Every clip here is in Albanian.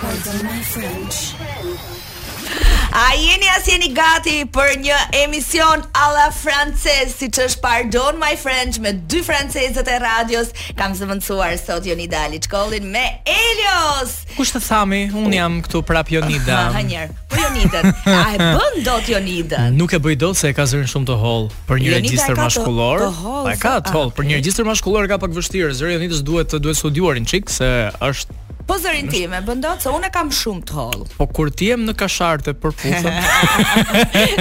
Pardon my French. A jeni a s'jeni gati për një emision a la francez, siç është Pardon My French me dy francezët e radios, kam zëvendësuar sot Jonida Alickollin me Elios! Ku është, më thoni, unë jam këtu prap Jonida. Ha, ha njerë. Po Jonidën, a e bën dot Jonidën? Nuk e bëj dot se e ka zërin shumë të hollë për një regjistër mashkullor. Po e ka të hollë, për një regjistër mashkullor e ka pak vështirë. Zëri i Jonidës duhet të duhet studiuar një çik se është Po zërin tim e bën dot se unë e kam shumë të hollë. Po kur të jem në kasharte për puthën.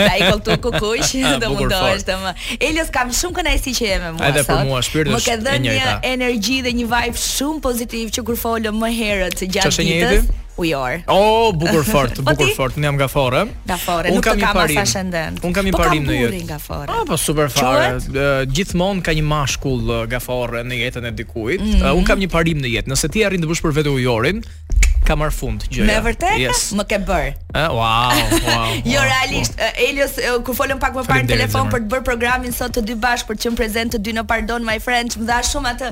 Ai kol tu kukush, do mundohesh të më. Elios kam shumë kënaqësi që je me mua. Edhe për mua shpirti është. Më ke dhënë një energji dhe një vibe shumë pozitiv që kur folëm më herët gjatë ditës. ujor. Oh, bukur fort, po bukur fort. Unë jam nga Forre. Nga Forre, unë e kam ascendent. Unë kam një po parim në jetë. Nga Forre. Ah, po super fare. Gjithmonë ka një mashkull nga Forre në jetën e dikujt. Mm -hmm. Unë kam një parim në jetë. Nëse ti arrin të bësh për vete ujorin, ka marrë fund gjëja. Me vërtetë? Yes. Më ke bërë. Ë, wow, wow. wow jo realisht, wow. Elios kur folëm pak më parë në telefon për të bërë programin sot të dy bashkë për të qenë prezent të dy në Pardon My French, më dha shumë atë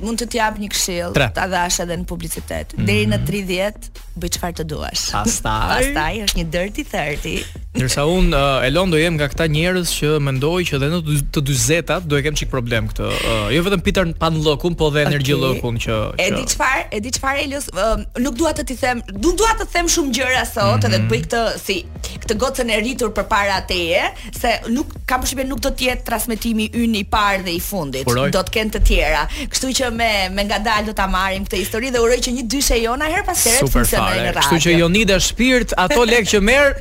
Mund të të jap një këshillë, ta dhashë edhe në publicitet. Mhm. Deri në 30 bëj çfarë të duash. Pastaj? Pastaj është një dirty 30. Ndërsa unë uh, Elon do jem nga këta njerëz që mendoj që dhe në të dy- të 40-at do e kem çik problem këtë. Uh, jo vetëm Peter Pan lookun, po dhe energy lookun që E di që çfarë, e di çfarë Elios, ëm, nuk dua të t'i them, nuk dua të them shumë gjëra sot dhe të bëj këtë si këtë gocën e rritur përpara teje, se kam përshtypjen nuk do të jetë transmetimi ynë i parë dhe i fundit. Uroj. Do të kenë të tjera. Kështu që me me ngadalë do ta marrim këtë histori dhe uroj që kjo dyshe jona herë pas here të Super funksionojë fare. në radio. Kështu që Jonida shpirt, ato lekë që merr.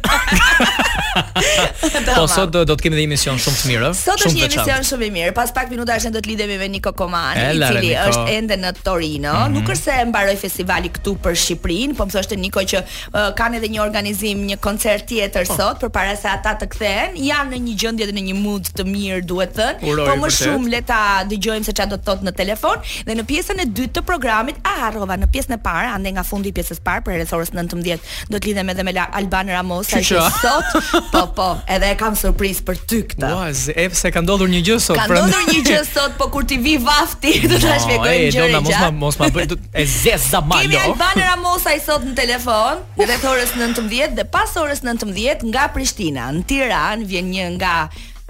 po sot do, do të kemi një emision shumë të mirë, ë? Sot është shumë një të veçantë. emision shumë i mirë. Pas pak minutash ne do të lidhemi me Niko Komani, E, i cili Niko. Mhm. është ende në Torino. Nuk është se mbaroi festivali këtu për Shqipërinë, po më thoshte Niko që kanë edhe një organizim, një koncert tjetër po. sot përpara se ata të kthehen, janë në një gjendje dhe në një mood të mirë, duhet thënë. Po më shumë le ta dëgjojmë se çfarë do të thotë në telefon dhe në pjesën e dytë të programit a harrova në pjesën e parë, andej nga fundi i pjesës së parë për rreth orës 19 do të lidhem edhe me Alban Ramosaj sot. Po po, edhe e kam surprizë për ty këtë. Ua, e pse ka ndodhur një gjë sot? Ka ndodhur një gjë sot, po kur t'i vijë vakti, do ta shpjegoj gjëra. Jo mos ma mos ma bëj E zezda malo. Kemi Alban Ramosaj sot në telefon, rreth orës 19 dhe pas orës 19 nga Prishtina. Në Tiranë vjen një nga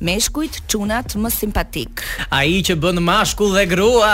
meshkujt çunat më simpatikë. Ai që bën mashkull dhe grua,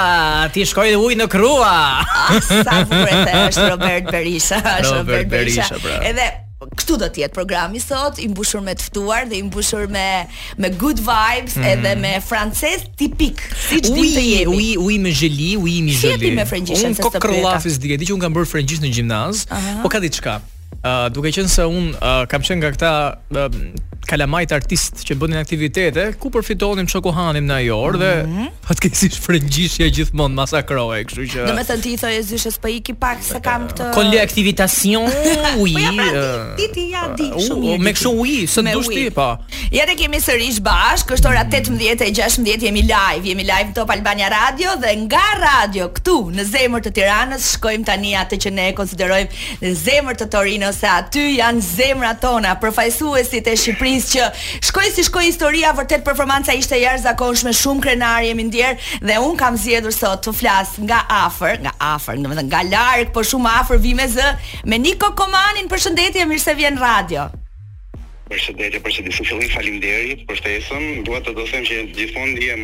t'i shkojë dhe ujë në krua. Ah, sa e vërtetë është Robert Berisha, është Robert, Robert Berisha. Berisha pra. Edhe Këtu do të jetë programi sot i mbushur me të ftuar dhe i mbushur me me good vibes mm. edhe me francez tipik. Siç dimë të jemi. Oui, oui, mais joli, oui, mais joli. Si ti me frëngjishten se s'të pyeta. Unë kokë di, di që un kam bërë frëngjisht në gjimnaz, uh -huh. po ka diçka. Uh, duke qenë se un uh, kam qenë nga këta uh, kalamajt artist që bënin aktivitete, ku përfitonim çoku hanim ndonjë orë dhe mm -hmm. fatkeqësisht frëngjishja gjithmonë masakrohej, kështu që. Domethënë ti i thoje zyshës po iki pak se kam këtë Kon le aktivitacion. Po oui. Po pra, ti ti ja di shumë mirë. Me kështu oui, së dush ti, po. Ja te jemi sërish bashkë, është ora 18:16 jemi live, jemi live Top Albania Radio dhe nga radio këtu në zemër të Tiranës shkojmë tani atë që ne e konsiderojmë në zemër të Torinos se aty janë zemrat tona, përfaqësuesit e Shqipërisë që shkoi si shkoi historia, vërtet performanca ishte e jashtëzakonshme, shumë krenarë jemi ndjerë dhe un kam zgjedhur sot të flas nga afër, nga afër, domethënë nga larg, po shumë afër vi me zë me Niko Komanin, përshëndetje, mirë se vjen në radio. Përshëndetje, përshëndetje. Si fillim faleminderit për ftesën. Dua të do të them që gjithmonë ndiem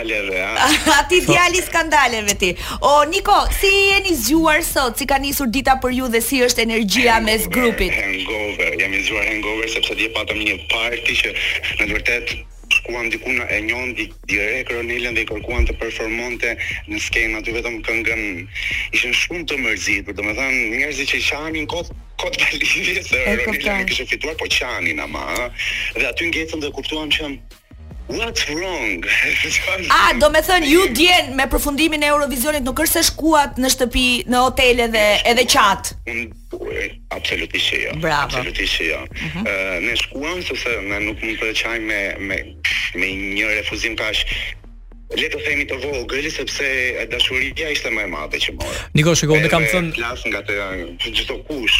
skandaleve, a? A ti djali i skandaleve ti. O Niko, si jeni zgjuar sot? Si ka nisur dita për ju dhe si është energjia mes grupit? Hangover, jam i zgjuar hangover sepse dje patëm një party që në të vërtetë shkuam diku na e njohën di- direkt Ronelën dhe i kërkuan të performonte në skenë aty vetëm këngën. Ishin shumë të mërzitur, domethënë njerëzit që qanin kot kot pa lidhje, se E Ronela kuptoj. nuk kishte fituar, po qanin ama, ë. Dhe aty ngecëm dhe kuptuam që What's wrong? A, do me thënë, ju dje me përfundimin e Eurovizionit nuk është se shkuat në shtëpi, në hotele dhe edhe qatë? Unë, e, absolutisht që jo. Bravo. Absolutisht që jo. Mhm. Ë, ne shkuam sepse ne nuk mund të qajmë me me me një refuzim kaq le të themi të vogël sepse e, dashuria ishte më e madhe që morëm. Niko, shiko, unë kam Edhe thënë- Flas nga çdokush.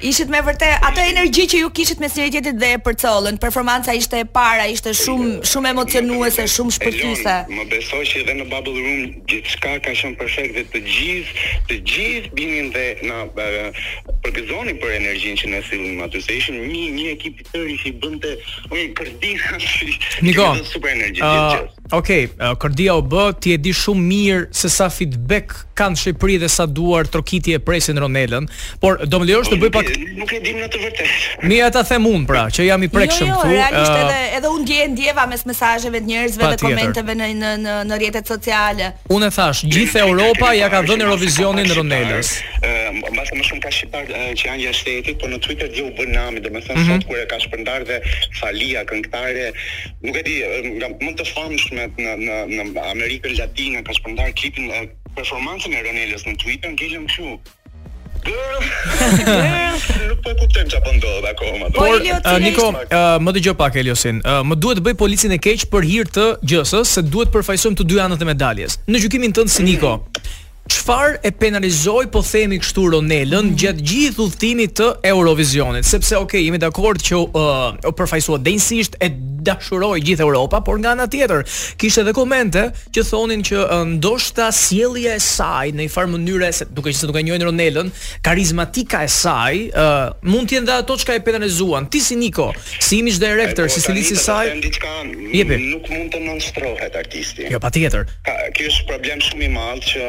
Ishte me vërte ajo energji që ju kishit mes njëri tjetrit dhe e përcollën. Performanca ishte e para, ishte shumë jo. shumë emocionuese, shumë shpërthyese. Më beso që edhe në Bubble Room gjithçka ka qenë perfekt dhe të gjithë, të gjithë vinin dhe na përgëzonin për energjinë që ne sillim aty, se ishim një një ekip I tërë që bënte një kërdi Niko, super energji uh, Ok, uh, kërdia u bë Ti e di shumë mirë se sa feedback ka në Shqipëri dhe sa duartrokitje e presin Ronelën Por do më lejosh të bëj pak Nuk e dim në të vërtet Mirë, ta them unë pra Që jam i prekshëm jo, jo, këtu realisht uh, edhe, edhe unë dje ndjeva mes mesazheve të njerëzve Dhe komenteve në, në, në, në rrjetet sociale Unë e thashë, gjithë Europa ja ka dhënë Eurovizionin Ronelës. Ë, mbase më shumë ka shqiptarë që janë jashtë shtetit, por në Twitter dje u bë nami, domethënë mm -hmm. sot kur e ka shpërndarë dhe Thalia këngëtare, nuk e di, nga më të famshme në në në Amerikën Latine ka shpërndarë klipin e performancën e Ronelës në Twitter, ngelëm kështu. Nuk po kuptojmë çfarë po ndodh akoma. Po, Por uh, Niko, uh, më dëgjo pak Eliosin. Uh, më duhet të bëj policin e keq për hir të gjësës, se duhet të përfaqësojmë të dy anët e medaljes. Në gjykimin tënd si Niko, çfarë e penalizoi po themi kështu Ronelën mm -hmm. gjatë gjithë udhëtimit të Eurovisionit, sepse ok, jemi dakord që u përfaqësua denjësisht e dashuroi gjithë Europa, por nga ana tjetër kishte edhe komente që thonin që ndoshta sjellja e saj në një farë mënyre se duke qenë se nuk e njohin Ronelën, karizmatika e saj, uh, mund të jenë dhe ato çka e penalizuan. Ti si Niko, si image director, si stilist i saj, diçka jepi. Nuk mund të nënshtrohet artisti. Jo, patjetër. Ka ky është problem shumë i madh që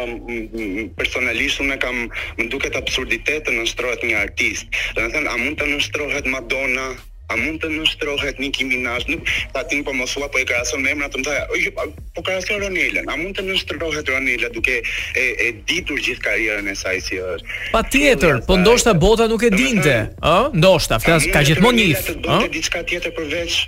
personalisht unë kam më duket absurditet të nënshtrohet një artist. Domethënë, a mund të nënshtrohet Madonna A mund të nënshtrohet Niki Minaj? Nuk ta them po mos thua po e krahason me emra të mëdha. Po krahason Ronelën. A mund të nënshtrohet Ronela duke e, e ditur gjithë karrierën e saj si është? Patjetër, po ndoshta bota nuk e dinte, ë? Ndoshta, flas ka gjithmonë një if, ë? Diçka tjetër përveç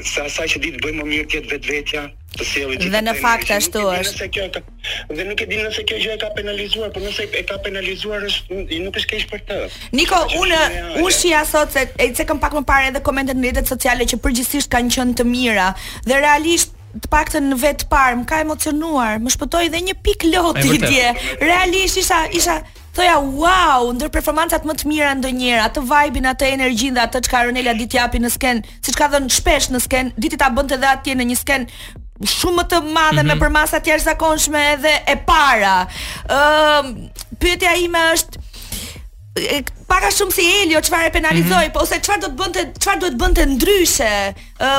se asaj që di të bëjë më mirë, të jetë vetvetja, të sjellë gjithë. Dhe në fakt ashtu është. Dhe nuk e di nëse kjo gjë e ka penalizuar, por nëse e ka penalizuar është nuk është keq për të. Niko, unë unë shihja sot se e cekëm pak më parë edhe komentet në rrjetet sociale që përgjithësisht kanë qenë të mira dhe realisht të paktën në vetë parë më ka emocionuar, më shpëtoi dhe një pikë loti dje. Realisht isha isha Thoja uau, ndër performancat më të mira ndonjëherë, atë vajbin, atë energjinë dhe atë çka Ronela di të japë në skenë, siç ka dhënë shpesh në skenë, diti ta bënte dhe atje në një skenë shumë më të madhe me mhm. përmasa të jashtëzakonshme edhe e para. Ëm pyetja ime është pak a shumë si Elio çfarë e penalizoi, mhm. po ose çfarë do të bënte, çfarë duhet bënte ndryshe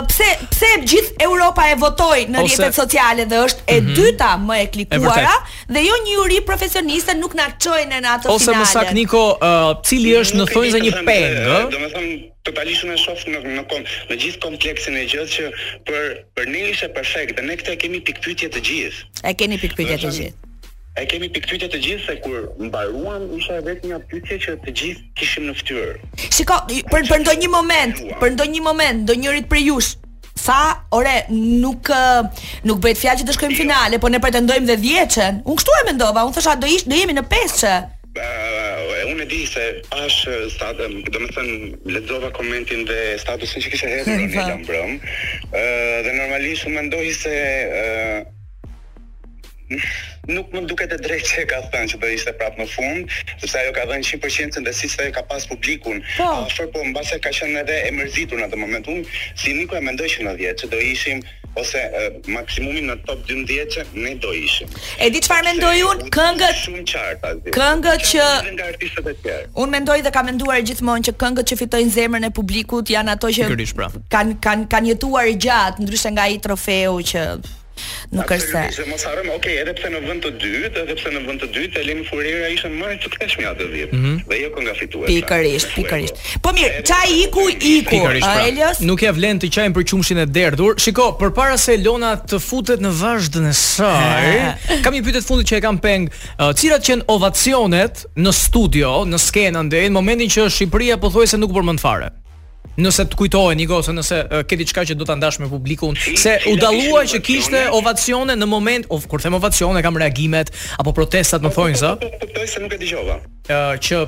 pse pse gjithë Europa e votoi në rrjetet sociale dhe është e mhm. dyta më e klikuara dhe jo një juri profesioniste nuk na çojnë në atë finale. Ose më saktë Niko, cili është në thonjëza një peng, ë? Domethënë totalisht unë e shoh në në kom, në gjithë kompleksin e gjithë që për për ne ishte perfekt dhe ne këtë e kemi pikpyetje të gjithë. E keni pikpyetje të gjithë. E kemi pikpyetje të gjithë se kur mbaruam ishte vetëm një pyetje që të gjithë kishim në fytyrë. Shiko, për për ndonjë moment, për ndonjë moment, ndonjërit prej jush tha, ore, nuk nuk bëhet fjalë që të shkojmë jo. finale, po ne pretendojmë dhe 10-shen. Unë kështu e mendova, unë thosha do ish, do jemi në 5-she. Unë e di se pash status, domethënë, lexova komentin dhe statusin që kishte hedhur mbrëmë. Ëh, dhe normalisht unë mendoj se nuk më duket e drejtë që ka thënë që do ishte prapë në fund, sepse ajo ka dhënë 100% dhe siç thënë ka pas publikun. Po, por mbase ka qenë edhe e mërzitur në atë moment. Unë si Niko e mendoj që në 10 që do ishim ose e, maksimumin në top 12 që ne do ishim. E di çfarë mendoj unë, këngët shumë qartë aty. Këngët e nga artistët e tjerë. Unë mendoj dhe kam menduar gjithmonë që këngët që fitojnë zemrën e publikut janë ato që pra. kanë kanë kanë jetuar gjatë, ndryshe nga ai trofeu që Nuk është se. Absolutisht, mos harrojmë, ok, edhe pse në vend të dytë, edhe pse në vend të dytë, Eleni Foureira ishte më e suksesshmja atë vit. Mm -hmm. Dhe jo kënga fituese. Pikërisht, pikërisht. Po mirë, ça iku, iku, pra. Elios. Nuk ja vlen të qajmë për qumshin e derdhur. Shiko, përpara se Elona të futet në vazhdën e saj, kam një pyetje të fundit që e kam peng. Uh, cilat qenë ovacionet në studio, në skenë andej, në momentin që Shqipëria pothuajse nuk u përmend fare? Nëse të kujtohet Niko, ose nëse uh, ke diçka që do ta ndash me publikun, si, se si u dallua që kishte ovacione në moment, ov, kur them ovacione kam reagimet apo protestat më thënë, sa. Kuptoj se nuk e dëgjova. Uh, që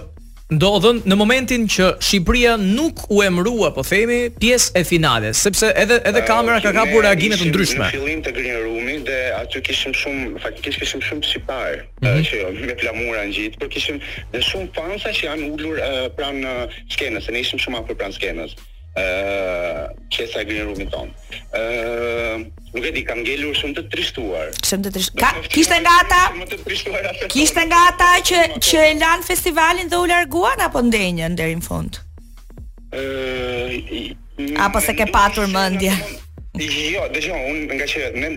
ndodhën në momentin që Shqipëria nuk u emërua, po themi, pjesë e finales, sepse edhe edhe kamera ka kapur reagime të ndryshme. Në fillim të Green Room-it dhe aty kishim shumë, faktikisht kishim shumë shqiptarë. uh, jo me flamura ngjit, por kishim dhe shumë fansa që janë ulur uh, pranë uh, skenës, se ne ishim shumë afër pranë skenës. ë uh, pjesa e green roomit tonë. ë uh, nuk e di, kanë ngelur shumë të trishtuar. Shumë të trishtuar. Ka kishte nga ata? Kishte nga ata që që e lanë festivalin dhe u larguan apo ndenjën deri në fund? ë uh, Apo s'e ke patur mendje? Jo, dëgjo, unë nga që ne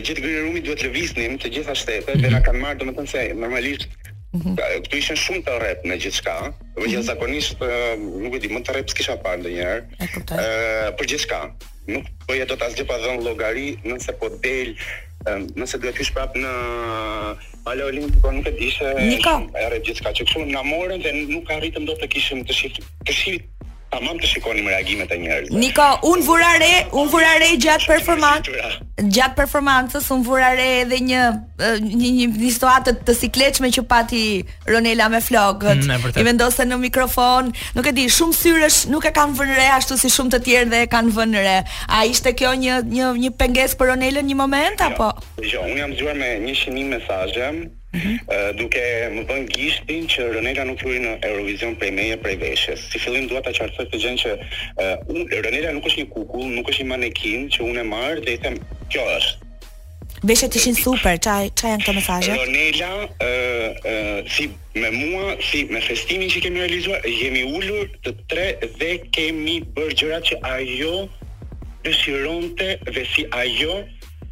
gjithë Green Room-i duhet lëviznim të gjitha shtetet dhe na mhm. kanë marrë domethënë se normalisht mhm. këtu ishin shumë të rreptë me gjithçka, por që mhm. zakonisht nuk e di, më të rreptë s'kisha parë ndonjëherë. Ëh, për gjithçka. Nuk bëje dot asgjë pa dhënë llogari, nëse po del nëse duhet të vish prapë në Pala Olimpico nuk e di se e rrep gjithçka që kështu na morën dhe nuk arritëm dot të kishim të shihim të shihim Tamam të shikonim reagimet e njerëzve. Niko, un vura re, un vura re gjatë performancës, gjatë performancës un vura re edhe një një një, një situatë të sikletshme që pati Ronela me flokët. Mm, I vendosi në mikrofon, nuk e di, shumë syresh nuk e kanë vënë re ashtu si shumë të tjerë dhe e kanë vënë re. A ishte kjo një një një pengesë për Ronelën një moment jo, apo? Jo, un jam zgjuar me 101 mesazhe. duke më vënë gishtin që Ronela nuk hyri në Eurovision prej meje, prej veshjes. Si fillim dua ta qartësoj këtë gjënë që uh, Ronela nuk është një kukull, nuk është një manekin që unë e marr dhe i them, kjo është. Veshjet ishin super, ça ça janë këto mesazhe? Ronela, ë ë si me mua, si me Festimin që kemi realizuar, jemi ulur të tre dhe kemi bërë gjërat që ajo dëshironte dhe si ajo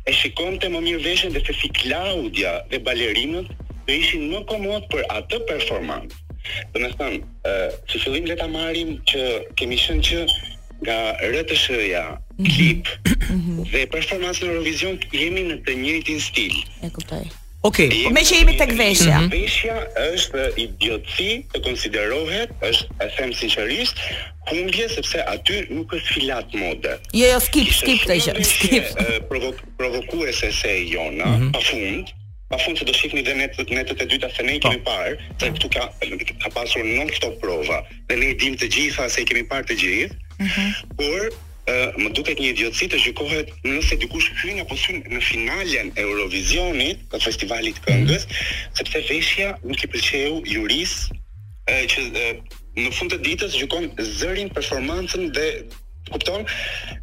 e shikonte më mirë veshjen dhe se si Klaudja dhe balerinët do ishin më komodë për atë performancë. Domethënë, si fillim le ta marrim që kemi qenë që nga RTSH-ja, mhm. klip mhm. dhe performancë në Eurovision jemi në të njëjtin stil. E kuptoj. Okej. Po me që jemi tek veshja. Mhm. Veshja është idiotësi të konsiderohet, është e them sinqerisht, humbje sepse aty nuk është sfilatë mode. Jo, jo, skip, Kishte skip këtë shumë gjë. veshje, Skip. e, provo- provokuese se e jona, Mhm. pafund, pafund që do shihni dhe netët netët e dyta se ne i Po. kemi parë, se këtu ka ka pasur non këto prova dhe ne i dimë të gjitha se i kemi parë të gjithë, por Ë, më duket një idiotësi të gjykohet nëse dikush hyn apo s'hyn në finalen e Eurovizionit, të festivalit të këngës, sepse veshja nuk i pëlqeu jurisë, ë, që ë, në fund të ditës gjykon zërin, performancën dhe kupton?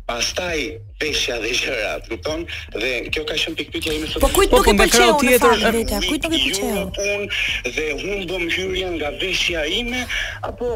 Pastaj veshja dhe gjërat, kupton? Dhe kjo ka qenë pikëpyetja ime sot. Po kujt nuk i pëlqeu në fakt veshja? Kujt nuk i pëlqeu? Unë dhe humbëm hyrjen nga veshja ime apo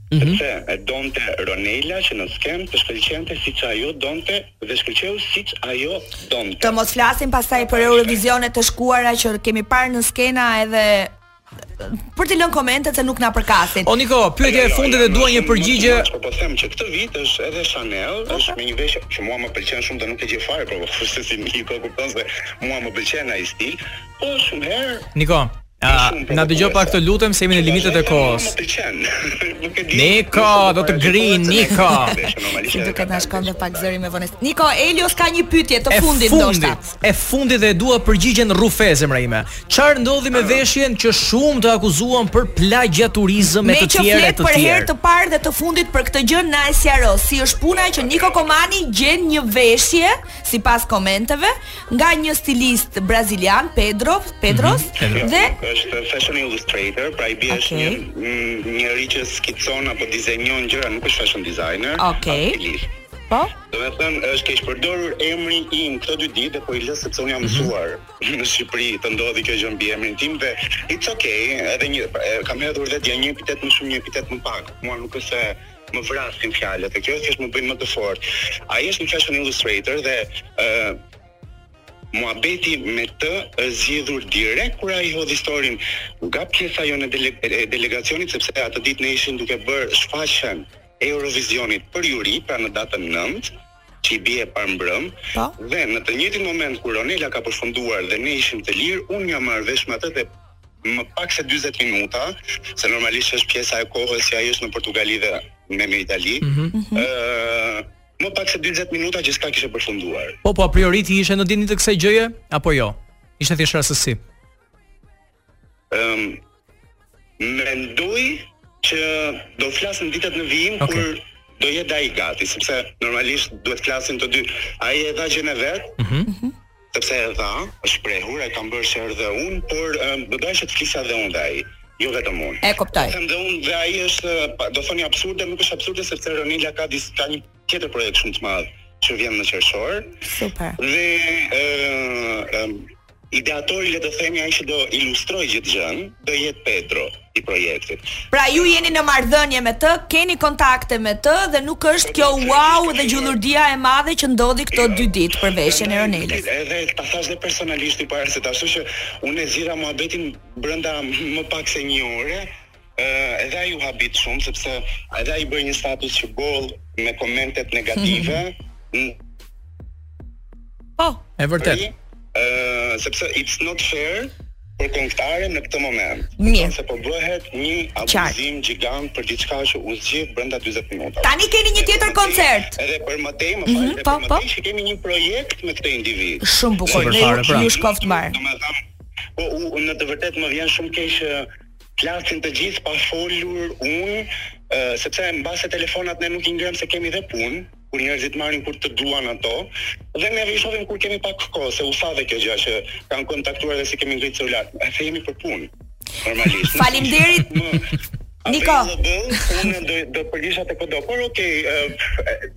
Mm -hmm. Sepse e donte Ronela që në skenë të shkëlqente siç ajo donte dhe shkëlqeu siç ajo donte. Të mos flasim pastaj për Eurovisionet e shkuara që kemi parë në skena edhe për të lënë komentet se nuk na përkasin. O Niko, pyetja e jo, fundit dhe dua një përgjigje. Po po them që këtë vit është edhe Chanel, po, është po. me një veshje që mua më pëlqen shumë dhe nuk e gjej fare, provokuese si Niko kupton se mua më pëlqen ai stil. Po shumë herë. Niko, Na dëgjo pak të lutem se jemi në limitet e kohës. Niko, do të ngrijë Niko. Sido të na shkon dhe pak zëri me vonesë. Niko, Elios ka një pyetje të fundit ndoshta. E fundit, e fundit dhe e dua përgjigjen rrufe zemra ime. Çfarë ndodhi me veshjen që shumë të akuzuan për plagjiaturizëm e të tjera të tjera? Meqë flet për herë të parë dhe të fundit për këtë gjë na e sqaro si është puna që Niko Komani gjen një veshje sipas komenteve nga një stilist brazilian, Pedro, Pedros mm -hmm. dhe është fashion illustrator, pra i bie është okay. një njeri që skicon apo dizenjon gjëra, nuk është fashion designer, okay. stilist. Po? Domethënë është keqpërdorur emri im këto dy ditë dhe po i lë sepse unë jam mhm. mësuar mm -hmm. në Shqipëri të ndodhë kjo gjë mbi emrin tim dhe it's okay, edhe m'i kanë hedhur vetë një epitet më shumë një epitet më pak. Mua nuk është se Më vrasin fjalët dhe këto thjesht më bëjnë më të fortë. Ai është një fashion illustrator dhe ë muhabeti me të është zgjidhur direkt kur ai hodhi storin nga pjesa jonë e dele, delegacionit sepse atë ditë ne ishim duke bërë shfaqjen e Eurovisionit për juri, pra në datën 9 që i bie parmbrëm, po. dhe në të njëjtin moment kur Ronela ka përfunduar dhe ne ishim të lirë, unë jam marrë vesh me atë dhe më pak se 40 minuta, se normalisht është pjesa e kohës që ai është në Portugali dhe ne në Itali. Ëh, mm -hmm. uh, më pak se 40 minuta gjithçka kishte përfunduar. Po, po, a priori ti ishe në dijeni të kësaj gjëje apo jo? Ishte thjesht rastësi. Ëm um, mendoj që do të flas në ditët në vijim okay. kur do jetë ai gati, sepse normalisht duhet të flasin të dy. Ai e dha gjën e vet. Mhm. Mm -hmm. Sepse e dha, është shprehur, e kam bërë shër dhe un, por um, do dashë të flisa dhe un dhe ai jo vetëm unë. E kuptoj. Them dhe unë dhe ai është, do thoni absurde, nuk është absurde sepse Ronela ka dis ka një tjetër projekt shumë të madh që vjen në qershor. Super. Dhe ë ë ideatori le të themi ai që do ilustroj gjithë gjën, do jetë Pedro i projektit. Pra ju jeni në marrëdhënie me të, keni kontakte me të dhe nuk është kjo wow dhe gjullurdia e madhe që ndodhi këto dy ditë për veshjen e Ronelës. Edhe ta thash dhe personalisht i, para se ta, ashtu që unë e zgjidha muhabetin brenda më pak se një ore, edhe ai u habit shumë sepse edhe ai bëri një status që boll me komentet negative. po, e vërtet. Ëh, sepse it's not fair për këngëtaren në këtë moment. Mirë. Se po bëhet një abuzim gjigant për diçka që u zgjidh brenda 40 minutave. Tani keni një tjetër koncert. Edhe për më tej, më mhm, falni, mm -hmm, po, për më po. tej që kemi një projekt me këtë individ. Shumë bukur, pra. ju shkoftë mbarë. Domethënë, po u në të vërtetë më vjen shumë keq Flasin të gjithë pa folur unë, sepse mbase telefonat ne nuk i ngrem se kemi dhe punë, kur njerëzit marrin kur të duan ato, dhe ne i shohim kur kemi pak kohë, se u tha dhe kjo gjë që kanë kontaktuar dhe s'i kemi ngrit celular, se jemi për punë. Normalisht. Faleminderit. Niko, unë do të përgjigjesha tekdo, por okay,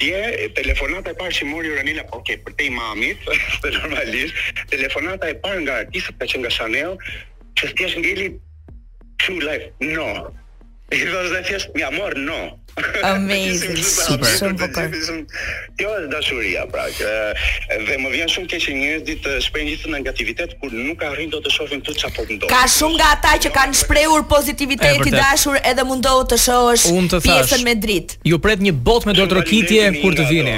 Dje telefonata e parë që mori Ronela po ke për te mamit, se normalisht telefonata e parë nga artistët ka qenë nga Chanel, që thjesht ngeli True Life, no. I dhe është dhe thjesht, mi amor, no. Amazing, super, shumë bukur. Kjo është dashuria, pra, që, dhe më vjen shumë keq që njerëzit shprehin gjithë negativitet kur nuk arrin dot të shohin këtu çfarë po ndodh. Ka shumë nga ata që kanë shprehur pozitivitetin e dashur edhe mundohu të shohësh pjesën me dritë. Ju pret një botë me duartrokitje kur të vini.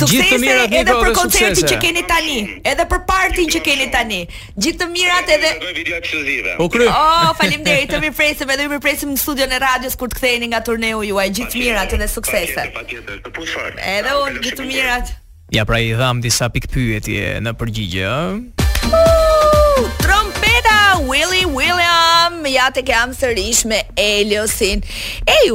Gjithë të mirat edhe për koncertin që keni tani, edhe për partin që keni tani. Gjithë të mirat edhe. Do bëj video ekskluzive. Po kry. Oh, faleminderit. Të mirpresim edhe ju mirpresim në studion e radios kur të ktheheni nga turneu juaj. Gjithë të mirat edhe suksese. Patjetër, patjetër. Të përqafoj. Edhe unë gjithë të mirat. Ja pra i dham disa pikëpyetjeve përgjigje, ë? Willy William, ja të kam sërish me Eliosin. Hej,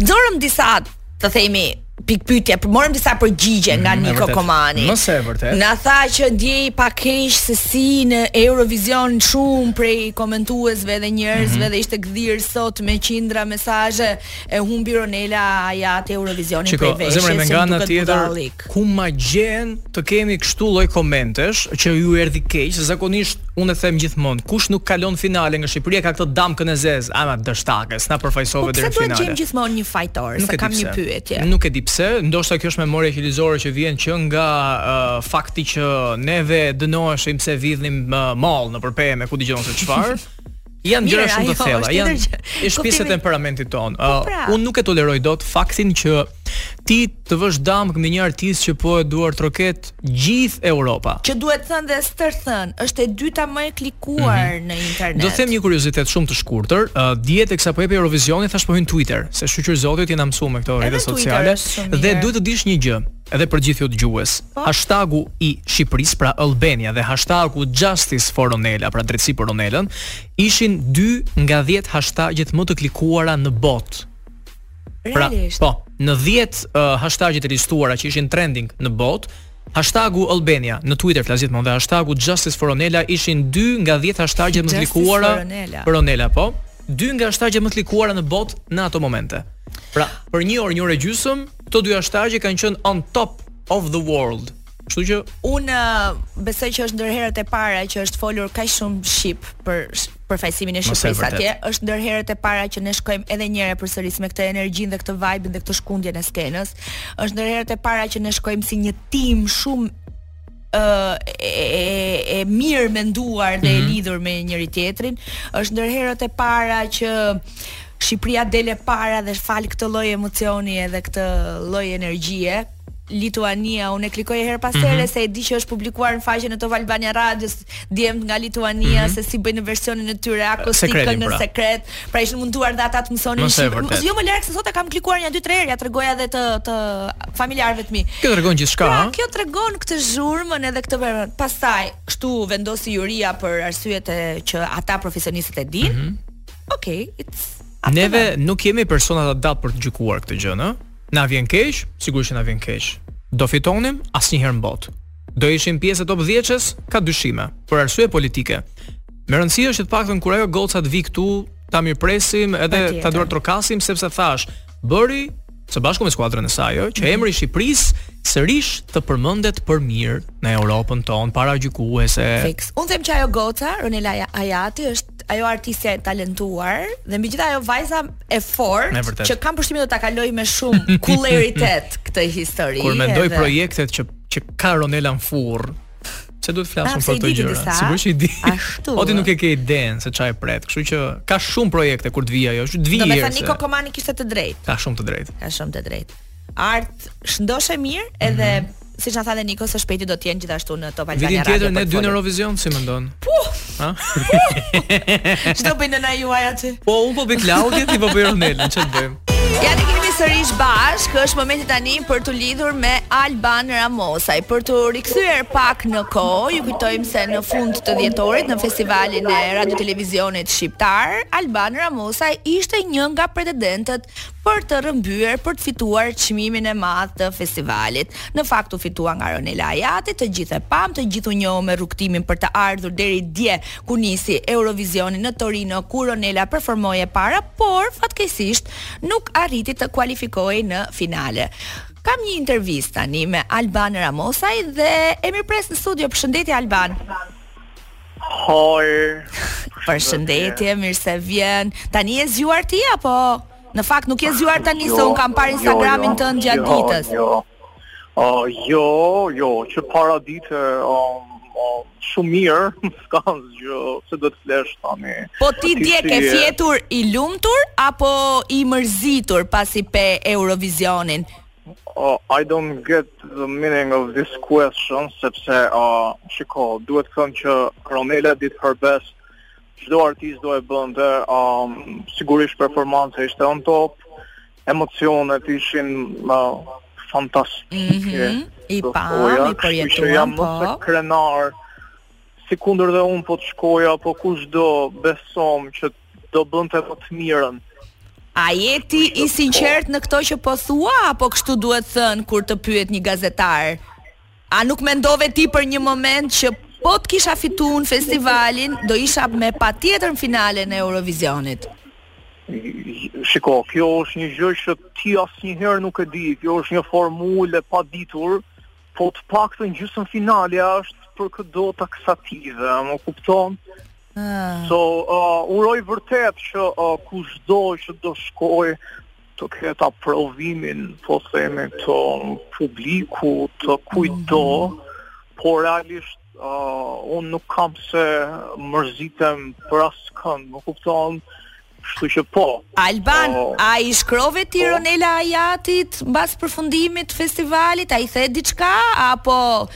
dhamë disa, të themi, pikpytje, por morëm disa përgjigje nga mm, Niko Komani. Më se e vërtet. Na tha që ndihej pak keq se si në Eurovision shumë prej komentuesve dhe njerëzve mm -hmm. dhe ishte gdhir sot me qindra mesazhe. E humbi Ronela Hajati Eurovisionin Shiko, prej veshjes. Shiko, zemra nga ana tjetër, ku ma gje të kemi kështu lloj komentesh që ju erdhi keq, se zakonisht unë e them gjithmonë, kush nuk kalon në finale nga Shqipëria ka këtë damkën e zezë, ama dështake, s'na përfaqësove po deri në finale. Po pse duhet gjithmonë një fajtor, se kam një pyetje. Nuk e di pse, ndoshta kjo është memoria qelizore që vjen që nga uh, fakti që neve dënoheshim se vidhnim uh, mall nëpër pemë, ku dëgjon se çfarë. Janë gjëra shumë të thella, janë pjesë e temperamentit tonë. Po, pra. Unë nuk e toleroj dot faktin që ti të vësh damkë mbi një artist që po e duartroket gjithë Europa. Që duhet thënë dhe stërthënë, është e dyta më e klikuar mm -hmm. në internet. Do them një kuriozitet shumë të shkurtër, uh, dje teksa po jepej Eurovisioni thash po hyj në Twitter, se shyqyr zotit jena mësuar me këto rrjete sociale dhe duhet të dish një gjë. edhe për gjithë ju dëgjues. Po. Hashtagu i Shqipërisë, pra Albania dhe hashtagu Justice for Ronela, pra drejtësi për Ronelën, ishin dy nga 10 hashtagjet më të klikuara në botë. Pra, Realisht. po, në 10 uh, hashtagjet e listuara që ishin trending në botë, Hashtagu Albania në Twitter flasim dhe hashtagu Justice for Ronela ishin dy nga 10 hashtagjet më të klikuara për Ronelën, po. Dy nga hashtagjet më të klikuara në botë në ato momente. Pra, për një orë, një orë e gjysmë, Këto dy hashtagje kanë qenë on top of the world. Kështu që un besoj që është ndër herët e para që është folur kaq shumë shqip për përfaqësimin e Shqipërisë atje. Është ndër herët e para që ne shkojmë edhe një herë e përsëris me këtë energjinë dhe këtë vibe-in dhe këtë shkundjen e skenës. Është ndër herët e para që ne shkojmë si një tim shumë e mirëmenduar dhe mm -hmm. e mhm. lidhur me njëri tjetrin, është ndër herët e para që Shqipëria del e para dhe fal këtë lloj emocioni edhe këtë lloj energjie, Lituania, unë e klikoj herë pas here mm -hmm. se e di që është publikuar në faqen e Top Albania Radios, djemt nga Lituania mm -hmm. se si bëjnë versionin e tyre akustik Sekretin, pra. në sekret. Pra ishin munduar dhe ata të mësonin shqip. Jo më larg se sot e kam klikuar një dy tre herë, ja tregoja edhe familjarëve të mi. Kjo tregon gjithçka. Pra, kjo tregon këtë zhurmën edhe këtë verën. Pastaj, kështu vendosi juria për arsyet që ata profesionistët e dinë. Mm -hmm. Okej, okay, it's Neve nuk jemi persona të adapt për të gjykuar këtë gjë, ë? Na vjen keq, sigurisht që na vjen keq. Do fitonim asnjëherë në botë. Do ishim pjesë e top 10-shes? Ka dyshime, për arsye politike. Me rëndësi është që të paktën kur ajo goca të vi këtu, ta mirëpresim edhe ta duartrokasim sepse thash, bëri së bashku me skuadrën e saj, që mhm. emri i Shqipërisë sërish të përmendet për mirë në Europën tonë paragjykuese. Fix. Unë them që ajo goca, Ronela Hajati është ajo artistja e talentuar dhe mbi të gjitha ajo vajza e fortë që kam përshtypjen do ta kalojë me shumë qartësi këtë histori. Kur mendoj edhe... projektet që që ka Ronela në furrë. Se duhet të flasim për këtë gjë. Sigurisht i di. Ashtu. Po ti nuk e ke idenë se çfarë e pret, kështu që ka shumë projekte kur të vijë ajo, që të vijë. Domethënë Niko Komani kishte të drejtë. Ka shumë të drejtë. Ka shumë të drejtë. Ardhtë shëndoshë e mirë edhe mm -hmm. siç na tha dhe Niko së shpejti do të jenë gjithashtu në Top Albania Radio. Vitin tjetër ne dy në Eurovision si mendon? Puh. Ha? Ç'do bëjë nëna juaj aty? Po, unë po bëj Klaudin, ti po bëj Ronelën, ç'të bëjmë? Ja tek jemi sërish bashkë, është momenti tani për t'u lidhur me Alban Ramosaj, për t'u rikthyer pak në kohë. Ju kujtojmë se në fund të dhjetorit në festivalin e Radio Televizionit Shqiptar, Alban Ramosaj ishte një nga pretendentët për të rrëmbyer për të fituar çmimin e madh të festivalit. Në fakt u fitua nga Ronela Hajati, të gjithë e pamë, të gjithë u njohëm me rrugëtimin për të ardhur deri dje ku nisi Eurovisioni në Torino ku Ronela performoi e para, por fatkeqësisht nuk arriti të kualifikohej në finale. Kam një intervistë tani me Alban Ramosaj dhe e mirëpres në studio. Përshëndetje Alban. Hol. Përshëndetje, mirë se vjen. Tani je zgjuar ti apo në fakt nuk je zgjuar tani se jo, unë kam parë jo, Instagramin jo, tënd gjatë ditës. Jo. O, jo, jo, që paradite, o, o, shumë mirë, s'ka asgjë, se do të flesh tani. Po ti dje ke fjetur i lumtur, apo i mërzitur pasi pe Eurovisionin? Uh, I don't get the meaning of this question, sepse, uh, shiko, duhet të them që Ronela did her best, çdo artist do e bënte, um, sigurisht performanca ishte on top, emocionet ishin uh, fantastike, mm -hmm. i pamë, i përjetuam, po. Jam më se krenar, sikundër dhe unë po të shkoja, po kushdo besoj që do bënte më të mirën. A je ti i sinqertë në këto që po thua apo kështu duhet thënë kur të pyet një gazetar? A nuk mendove ti për një moment që po të kisha fituar unë festivalin, do isha medoemos në finalen e Eurovisionit? Shiko, kjo është një gjë që ti asnjëherë nuk e di, kjo është një formulë e paditur, po të paktën gjysmëfinalja është për këdo taksative, më kupton? Ah. So, uh, uroj vërtet që uh, kushdo që do shkoj të ketë aprovimin, po themi të publiku, të kujdo, por realisht uh, unë nuk kam se mërzitem për askënd, më kupton, Kështu që po. Alban, o, a i shkrove ti po? Ronela Hajatit mbas përfundimit të festivalit? A i the diçka apo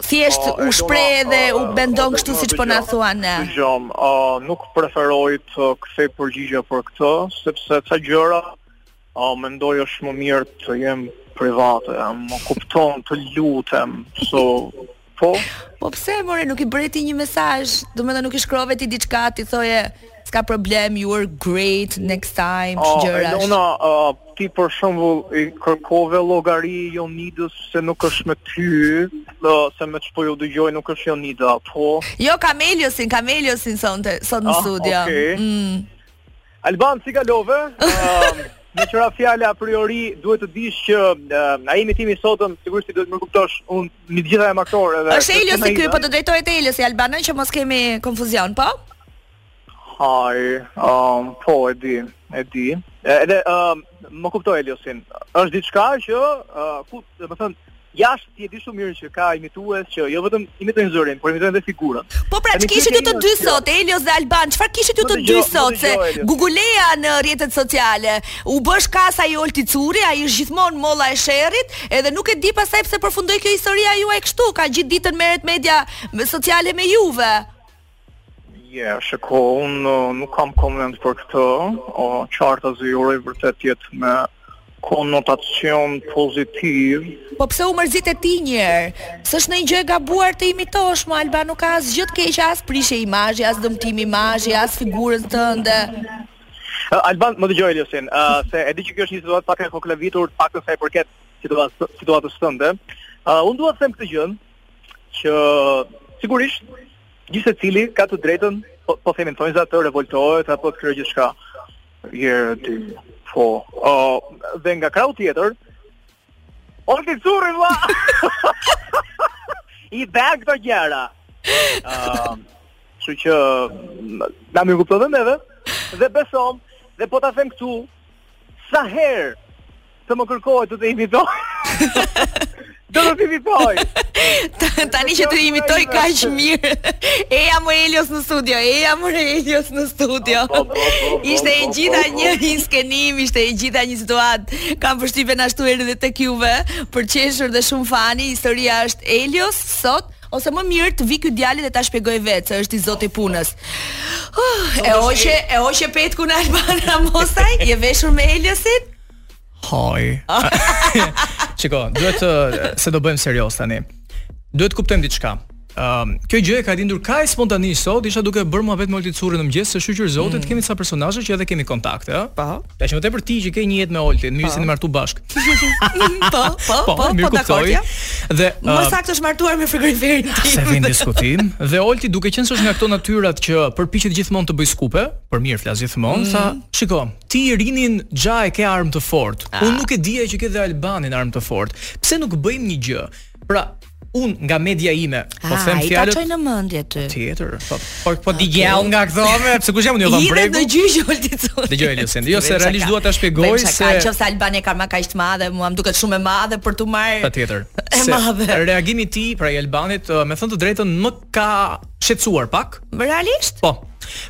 thjesht u shpreh edhe e mendon kështu siç po na thua ne. Dëgjo, uh, nuk preferoj të kthej përgjigje për këtë, sepse ca gjëra uh, mendoj është më mirë të jenë private, më kupton të lutem, so po. Po pse more nuk i bëre ti një mesazh, domethënë nuk i shkrove ti diçka ti thoje s'ka problem, you are great next time, ca gjëra. Uh, Elona, uh, Ti për shembull i kërkove llogari Jonidës se nuk është me ty, se me ç'po ju dëgjoj nuk është Jonida, po. Jo kam Eliosin, kam Eliosin sonte, sot në ah, studio. Okej. Okay. Mm. Alban si kalove? Ëm Në ca fjalë a priori duhet të dish që uh, ai imitimi sotëm sigurisht ti duhet më kuptosh un një gjitha e maktore dhe Është Eliosi ky po të drejtohet Eliosi Alban që mos kemi konfuzion po Hi, um, po e di, e di. Edhe um, më kupto Elios. Është diçka që uh, ku, domethënë, jashtë ti e di shumë mirë që ka imitues që jo vetëm imitojnë zërin, por imitojnë edhe figurën. Po pra, kishit ju të dy sot, Elios dhe Alban, çfarë kishit ju të dy sot se gurguleja në rrjetet sociale, u bë shkas ai Olti Curi, ai është gjithmonë molla e sherrit, edhe nuk e di pastaj pse përfundoi kjo historia juaj kështu, ka gjithë ditën merret media sociale me juve. Yeah, shiko, unë uh, nuk kam koment për këtë, o, uh, qartazi uroj vërtet të jetë me konotacion pozitiv. Po pse u mërzite ti njëherë? Se s'është ndonjë gjë e gabuar të imitosh, more Alban nuk ka asgjë të keqe, as prishje imazhi, as dëmtim imazhi, as figurën tënde. Uh, Alban, më dëgjo, Elios, uh, se e di që kjo është një situatë pak e koklavitur, për sa i përket situatës tënde. Uh, unë dua të them këtë gjënë, që sigurisht Gjithsecili ka të drejtën, po, po themi në thonjëza të revoltohet apo të krijojë gjithçka. Jer ti. Po. O, dhe nga krahu tjetër, Olti Curri vlla. I bën këto gjëra. Ëm, kështu që na kupto dhe neve dhe besomë dhe po ta them këtu sa herë Të më kërkohet, do të imitoj. Do të imitoj. Tani që të imitoj kaq mirë. Eja më Elios në studio, eja më Elios në studio. Po, po, po, ishte e gjitha një inskenim, ishte e gjitha një situatë. Kam përshtypjen ashtu erdhi dhe tek juve, për qeshur dhe shumë fani, historia është Elios sot ose më mirë të vi ky djali dhe ta shpjegoj vetë se është i zoti i punës. Uh, e hoqe, e hoqe petkun Alban Ramosaj, je veshur me Eliosin? Hoj. Shiko, duhet të se do bëjmë serioz tani. Duhet të kuptojmë diçka. Um, kjo gjë ka lindur kaq spontanisht sot, isha duke bërë muhabet me Olti Currin në mëgjes, se shyqyr zotit, mm. kemi ca personazhe që edhe kemi kontakte, ë? Po. Aq më tepër ti që ke një jetë me Oltin, gjysmë je martu bashk. Po, po, po, po, mirë po, kuptoj. Dhe uh, më saktë është martuar me frigoriferin tim. Se vjen diskutim. Dhe Olti duke qenë se është nga këto natyrat që përpiqet gjithmonë të bëj skupe, për mirë flas gjithmonë, mm. tha, shiko, Ti Irinin Xhanë e ke armë të fortë. Ah. Unë nuk e dija që ke dhe Albanin armë të fortë. Pse nuk bëjmë një gjë? Pra, un nga media ime po ah, them fjalën. Ai ta çoi në mendje ty. Patjetër, po po po di gjall nga këto me, pse kush jam unë vëm bregu. Në gjyq olti thonë. Dëgjoje Eliosin, jo se realisht dua ta shpjegoj se kjo që Albani ka marrë kaq të madhe, mua më duket shumë e madhe për tu marr. Patjetër. E madhe. Reagimi i tij pra i Albanit, me thënë të drejtën, më ka shqetësuar pak. Realisht? Po.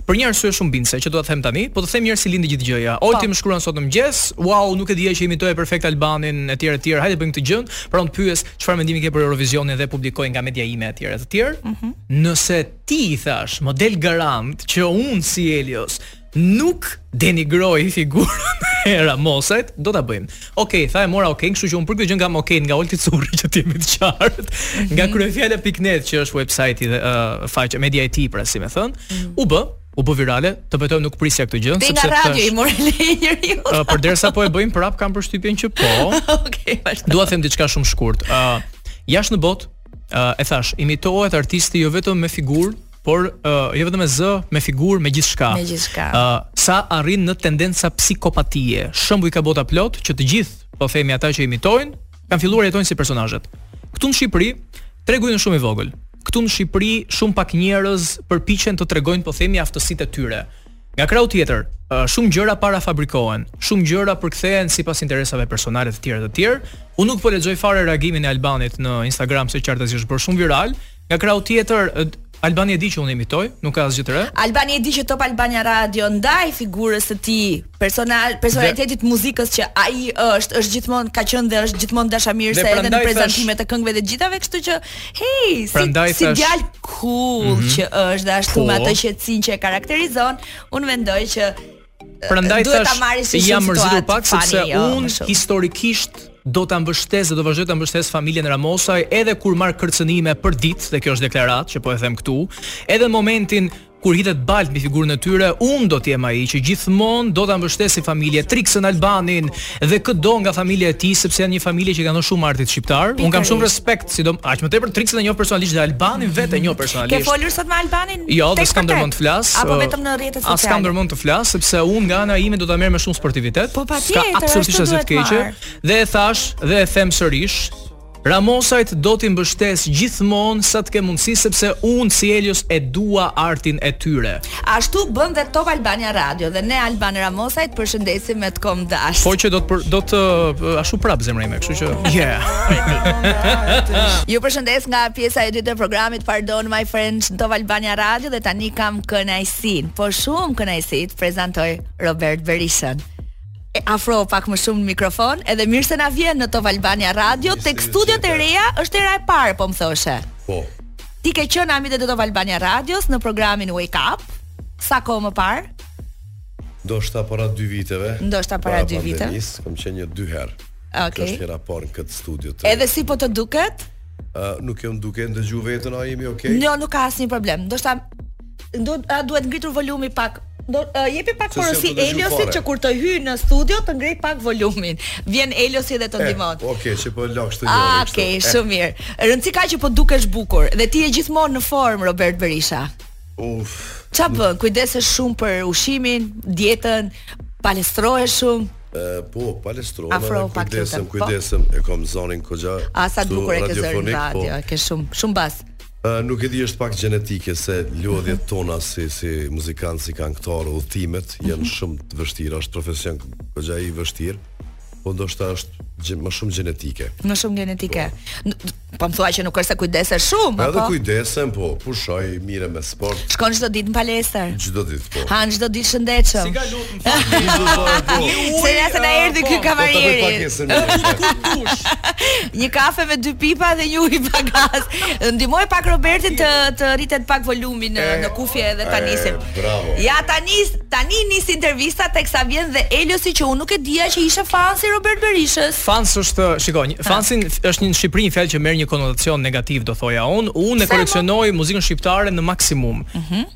Për një arsye shumë bindëse që do ta them tani, po të them njëherë si lindi gjithë gjëja. Po. Olti më shkruan sot në mëngjes, "Wow, nuk e dija që imitoje perfekt Albanin" etj etj. Hajde bëjmë këtë gjë, pra unë të pyes çfarë mendimi ke për Eurovisionin dhe e publikoj nga media ime etj etj. Mm -hmm. Nëse ti i thash më del garant që unë si Elios nuk denigroj figurën e Ramosajt, do ta bëjmë. Okej, okay, tha, e mora okej, okay, kështu që un për këtë gjë kam okej okay, nga Olti Curri që të jemi të qartë, mm -hmm. nga mhm. kryefjala.net që është website i uh, faqja media e tij, pra si me thënë, mm -hmm. u bë, u bë virale, të betohem nuk e prisja këtë gjë, sepse nga radio i mori lenjëri. Uh, për derisa po e bëjmë prap kam përshtypjen që po. okej, okay, vazhdo. Dua të them diçka shumë shkurt. Ë, uh, jashtë në botë, uh, e thash, imitohet artisti jo vetëm me figurë, por uh, jo vetëm me zë, me figurë, me gjithçka. Me gjithçka. Ë uh, sa arrin në tendenca psikopatie. Shembuj ka bota plot që të gjithë, po themi ata që imitojnë, kanë filluar jetojnë si personazhet. Këtu në Shqipëri, tregu jonë shumë i vogël. Këtu në Shqipëri shumë pak njerëz përpiqen të tregojnë po themi aftësitë e tyre. Nga krahu tjetër, shumë gjëra parafabrikohen, shumë gjëra përkthehen sipas interesave personale e tjera e tjerë. Unë nuk po e lexoj fare reagimin e Albanit në Instagram se qartësisht është bërë shumë viral, Nga krahu tjetër, Albani e di që unë imitoj, nuk ka asgjë të re. Albani e di që Top Albania Radio ndaj figurës së tij, personal, personalitetit muzikës që ai është, është gjithmonë ka qenë dhe është gjithmonë dashamirëse edhe në prezantimet e këngëve dhe të gjithave, kështu që hey, si, si djalë cool mm -hmm. që është dhe ashtu cool. me atë qetësinë që e karakterizon, unë mendoj që Prandaj thashë jam mërzitur pak sepse jo, un historikisht do ta mbështes dhe do vazhdoj ta mbështes familjen Ramosaj edhe kur marr kërcënime përditë dhe kjo është deklaratë që po e them këtu, edhe në momentin kur hidhet baltë mbi figurën e tyre, un do të jem ai që gjithmonë do ta mbështes si familje Trixën Albanin, dhe këdo nga familja e tij sepse janë një familje që kanë dhënë shumë artit shqiptar. Un kam shumë respekt, sidom aq më tepër Trixën e njoh personalisht dhe Albanin mm. vetë e njoh personalisht. Ke folur sot me Albanin? Jo, dhe s'kam ndër mend të flas. Apo vetëm në rrjetet sociale. As kam ndër mend të flas sepse un nga ana ime do ta merrja me shumë sportivitet. Po patjetër, absolutisht asgjë të keqe. Dhe e thashë dhe e them sërish, Ramosajt do t'i mbështes gjithmonë sa të kem mundësi sepse un si Elios e dua artin e tyre. Ashtu bën dhe Top Albania Radio dhe ne Alban Ramosajn e përshëndesim me T'kom dasht. Po që do të do të ashtu prap zemra ime, kështu që yeah. Ju përshëndes nga pjesa e dytë e programit Pardon My French Top Albania Radio dhe tani kam kënaqësinë, po shumë kënaqësi të prezantoj Robert Berishën. afro pak më shumë në mikrofon, edhe mirë se na vjen në Top Albania Radio, tek studiot e reja është hera e parë, po më thoshe. Po. Ti ke qenë mik i Top Albania Radios në programin Wake Up, sa kohë më parë? Ndoshta para dy viteve. Ndoshta para, para dy viteve. Para pandemisë, kom qenë një dy herë. Okay. Kjo është hera e parë në këtë studio të... Edhe si po të duket? Uh, nuk jam duke ndëgju vetën, a jemi okej? Okay? Jo, nuk ka asnjë problem. Ndoshta Do a duhet ngritur volumi pak. Do uh, jepi pak porosi Eliosit që kur të hyjë në studio të ngrejë pak volumin. Vjen Eliosi dhe të eh, ndihmon. Okej, okay, që po lagsh të njëri. Okej, okay, eh. shumë mirë. Rëndësi ka që po dukesh bukur dhe ti je gjithmonë në formë Robert Berisha. Uf. Ça bën? Kujdesesh shumë për ushqimin, dietën, palestrohesh shumë. Po, palestrohem, Afro, pak kujdesem, kujdesem, po. e kom zonën goxha A sa bukur e ke zërin radio, po. ke shumë, shumë bas Nuk e di është pak gjenetike se lodhjet tona si si muzikant, si këngëtar, udhëtimet janë mhm. shumë të vështira, është profesion goxha i vështirë. Po ndoshta është më shumë gjenetike. Më shumë gjenetike. Po, po më thua që nuk është se kujdesesh shumë, apo? Edhe kujdesem, po, pushoj merrem me sport. Shkon çdo ditë në palestër. Çdo ditë, po. Han çdo ditë shëndetshëm. Si ka Se ja se na erdhi ky kamerieri. Një kafe me dy pipa dhe një ujë pa gaz. Ndihmoje pak Robertin t'i rritet pak volumi në, në kufje edhe ta nisim. Bravo. Ja tani tani nis intervista teksa vjen dhe Eliosi që unë nuk e dija që ishe fans i Robert Berishës. Fans është, shikoj, një- fansi është një në Shqipëri një fjalë që merr një konotacion negativ, do thoja unë. Unë e koleksionoj muzikën shqiptare në maksimum.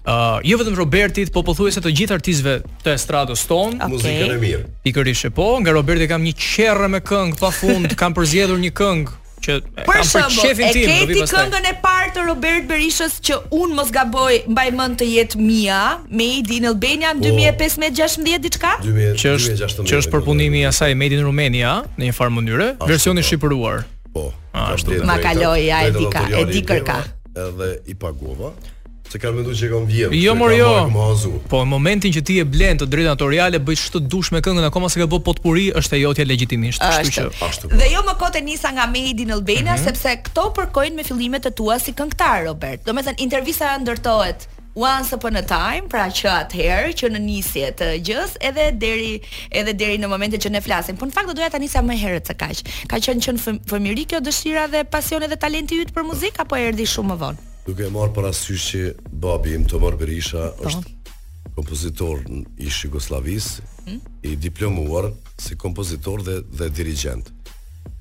Uh, jo vetëm Robertit, po pothuajse të gjithë artistëve të estradës tonë. Okay. Muzikën e mirë. Pikërisht, po, nga Roberti kam një qerrë me këngë pafund, kam përzgjedhur një këngë që për shemb, e ke ti këngën e parë të Robert Berishës që në mos gaboj, mbaj mend të jetë Mia, Made in Albania në 2015-16 diçka? Që është që është përpunimi i asaj Made in Romania në një farë mënyre, versioni po. i shqipëruar. Po. Ashtu. Ma kaloi ai dika, e di krejt. Edhe i pagova. Se kanë mendu që e kam vjedh, jo, mor, jo. Po në momentin që ti e blen të drejtën autoriale, bëj ç'të dush me këngën, akoma s'e ke bë potpuri, është e jotja legjitimisht, kështu që. Ashtu. Dhe jo më kot e nisa nga Made in Albania, mm -hmm. sepse këto përkojnë me fillimet e tua si këngëtar, Robert. Domethënë intervista ndërtohet Once upon a time, pra që atëherë që në nisje të gjës, edhe deri edhe deri në momentin që ne flasim. Po në fakt do doja ta nisja më herët se kaq. Ka qenë që në fëmijëri kjo dëshira dhe pasioni dhe talenti yt për muzikë apo erdhi shumë më vonë? Duke marrë parasysh që babi im Tomor Berisha po. është kompozitor i ish-Jugosllavisë, hmm? i diplomuar si kompozitor dhe dhe dirigjent.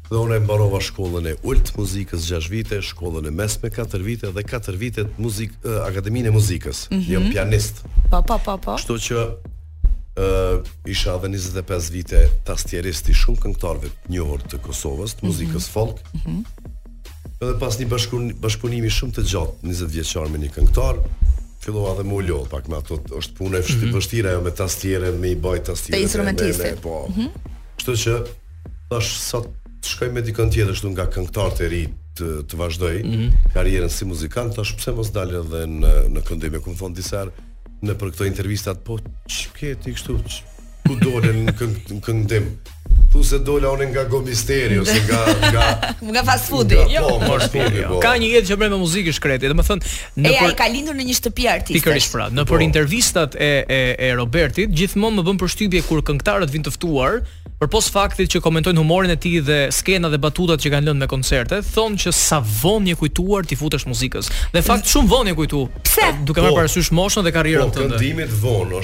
Dhe unë e mbarova shkollën e ultë të muzikës 6 vite, shkollën e mesme 4 vite dhe 4 vite të muzik, uh, Akademinë e Muzikës. Mm -hmm. Jam pianist. Pa, pa, pa, pa. Kështu që uh, isha edhe 25 vite tastierist i shumë këngëtarëve të njohur të Kosovës, të mhm. muzikës mm -hmm. folk. Mm -hmm. Edhe pas një bashkëpunimi shumë të gjatë, 20 vjeçar me një këngëtar, fillova edhe m'u lodh pak me ato, është punë e mm -hmm. vështirë ajo me tastiere, me i baj tastiere. Me instrumente. Po. Mm -hmm. Kështu që thash sa të shkoj me dikën tjetër ashtu nga këngëtarët e rinj të, të vazhdoj mm -hmm. karrierën si muzikant, thash pse mos dal edhe në në këndim, e m'kan thon disa në për këto intervistat, po ç'ke ti kështu? Ku dole në këng, këndim? Thu se dola unë nga gomisteri ose nga nga nga fast food. Nga, jo, po, fast food. Po. Ka një jetë që bën me muzikë i shkreti. Domethënë, në e, për... ai ka lindur në një shtëpi artistësh. Pikërisht pra, në po. për intervistat e e e Robertit, gjithmonë më bën përshtypje kur këngëtarët vijnë të ftuar, përpos faktit që komentojnë humorin e tij dhe skenat dhe batutat që kanë lënë në koncerte, thonë që sa vonë je kujtuar t'i futesh muzikës. Në fakt shumë vonë je kujtu. Pse? Duke marrë po. parasysh moshën dhe karrierën po, tënde. Po, këndimit vonë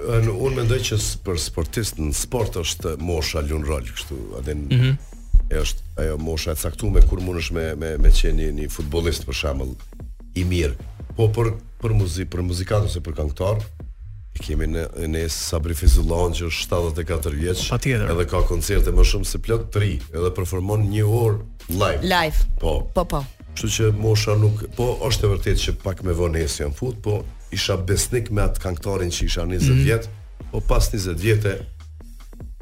Edhe un mendoj që për sportist në sport është mosha luan rol kështu, edhe mm -hmm. është ajo mosha e caktuar kur mundesh me me me qenë një, një futbollist për shembull i mirë. Po për për muzik, për muzikant ose për këngëtar, e kemi në në Sabri Fejzullahun që është 74 vjeç. Patjetër. Edhe ka koncerte më shumë se plot të rinj, edhe performon një orë live. Live. Po. Po po. Kështu që mosha nuk, po është e vërtetë që pak me vonesë jam fut, po isha besnik me atë kangtarin që isha 20 mhm. vjet, po pas 20 vjete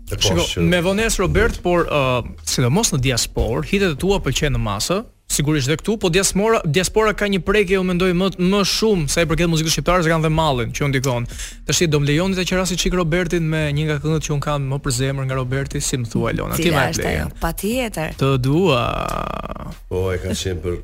e pash Shiko, që me vonesë Robert, por uh, sidomos në diasporë, hitet e tua pëlqehen në masë, sigurisht dhe këtu, po diaspora diaspora ka një prekje, unë mendoj më më shumë sa i përket muzikës shqiptare, se kanë dhe mallin që u ndikon. Tash do më lejoni të qeras një çik Robertin me një nga këngët që un kam më për zemër nga Roberti, si më thua Lona, ti më e Patjetër. Të dua. Po e kanë qenë për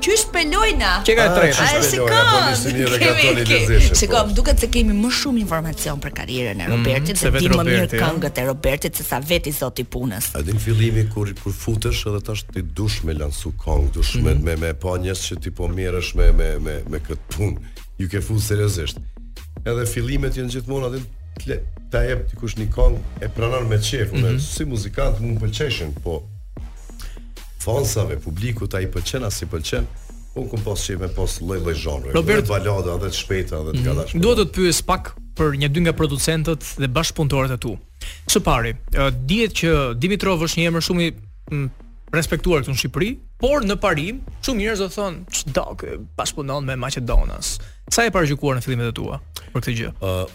Qysh pelojna? Çe ka tre? A është ka? Po nisi një regaton i lezetshëm. Shikoj, po. më duket se kemi më shumë informacion për karrierën e mhm, Robertit, se di më mirë këngët e Robertit se sa veti zot i punës. A din fillimi kur kur futesh edhe tash ti dush me lansu kong, dush me mhm. me me pa njerëz që ti po merresh me me me me kët punë. Ju ke fut seriozisht. Edhe fillimet janë gjithmonë atë, hele ta jep dikush një kong e pranon me qejf, mm -hmm. si muzikant mund të pëlqejnë, po Fansave, publikut a i pëlqen a s'i pëlqen. Unë kam pas qejf me pas lloj lloj zhanre. Robert balada edhe të shpejta edhe të mhm. galash. Dua të të pyes pak për një dy nga producentët dhe bashkëpunëtorët e tu. Së pari, dihet që Dimitrov është një emër shumë i respektuar këtu në Shqipëri, por në parim shumë njerëz do thonë ç'do ky bashkëpunon me maqedonas. Sa i paragjykuar në fillimet e tua për këtë gjë? Ë, uh,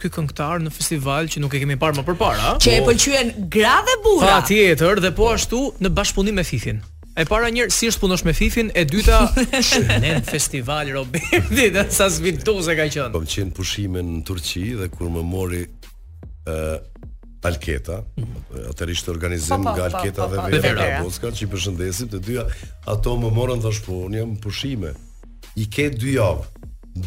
ky këngëtar në festival që nuk e kemi parë më përpara. Që e po. pëlqyen gra dhe burra. Patjetër dhe po ashtu në bashkëpunim me Fifin. E para një si është të punosh me Fifin, e dyta në festival Roberti, dhe sa svitos e ka qenë. Po kam qenë pushime në Turqi dhe kur më mori ë uh, Alketa, atëherë ishte organizim nga Alketa dhe Vera Grabocka, që i përshëndesim të dyja. Ato më morën thash po, unë jam pushime. i ke dy javë.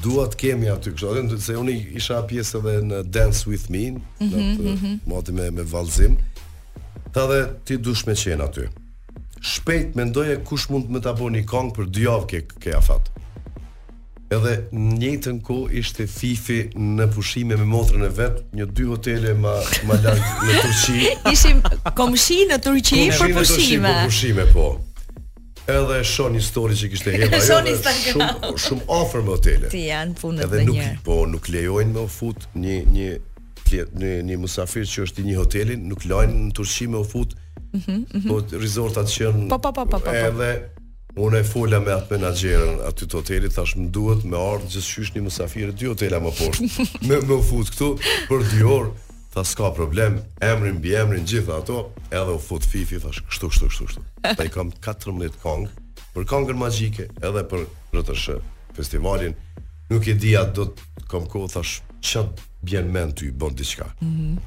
Dua të kemi aty kështu, edhe se unë isha pjesë edhe në Dance with Me, mm -hmm, në atë mm -hmm. moti me me vallëzim. Tha dhe ti dush me qenë aty. Shpejt mendova kush mund të më ta bën një këngë për dy javë ke ke afat. Edhe në njëjtën kohë ishte Fifi në pushime me motrën e vet, një dy hotele më më larg në Turqi. Ishim komshi në Turqi për pushime. Komshi në Turqi për pushime po. Edhe e shoh një story që kishte hedhur ajo. Shoh ishte shumë shumë afër me hotelet. Si janë punët më një. Edhe nuk po nuk lejojnë me u fut një një tjetë, një një musafir që është i një hoteli, nuk lajnë në Turqi me u fut. Mhm. Mm mm po resortat që janë Po po po po po. Edhe unë e fola me atë menaxherin aty të hotelit, thash më duhet me ardh gjithqysh një musafir dy hotela më poshtë. me me u fut këtu për dy orë. Tha s'ka problem, emrin mbiemrin gjitha ato, edhe u fut Fifi thash kështu kështu kështu kështu. Tha i kam 14 kong për Kongën Magjike edhe për RTSH festivalin. Nuk e di a do të kam kohë thash ça t'bjen mend ty bën diçka. Mm -hmm.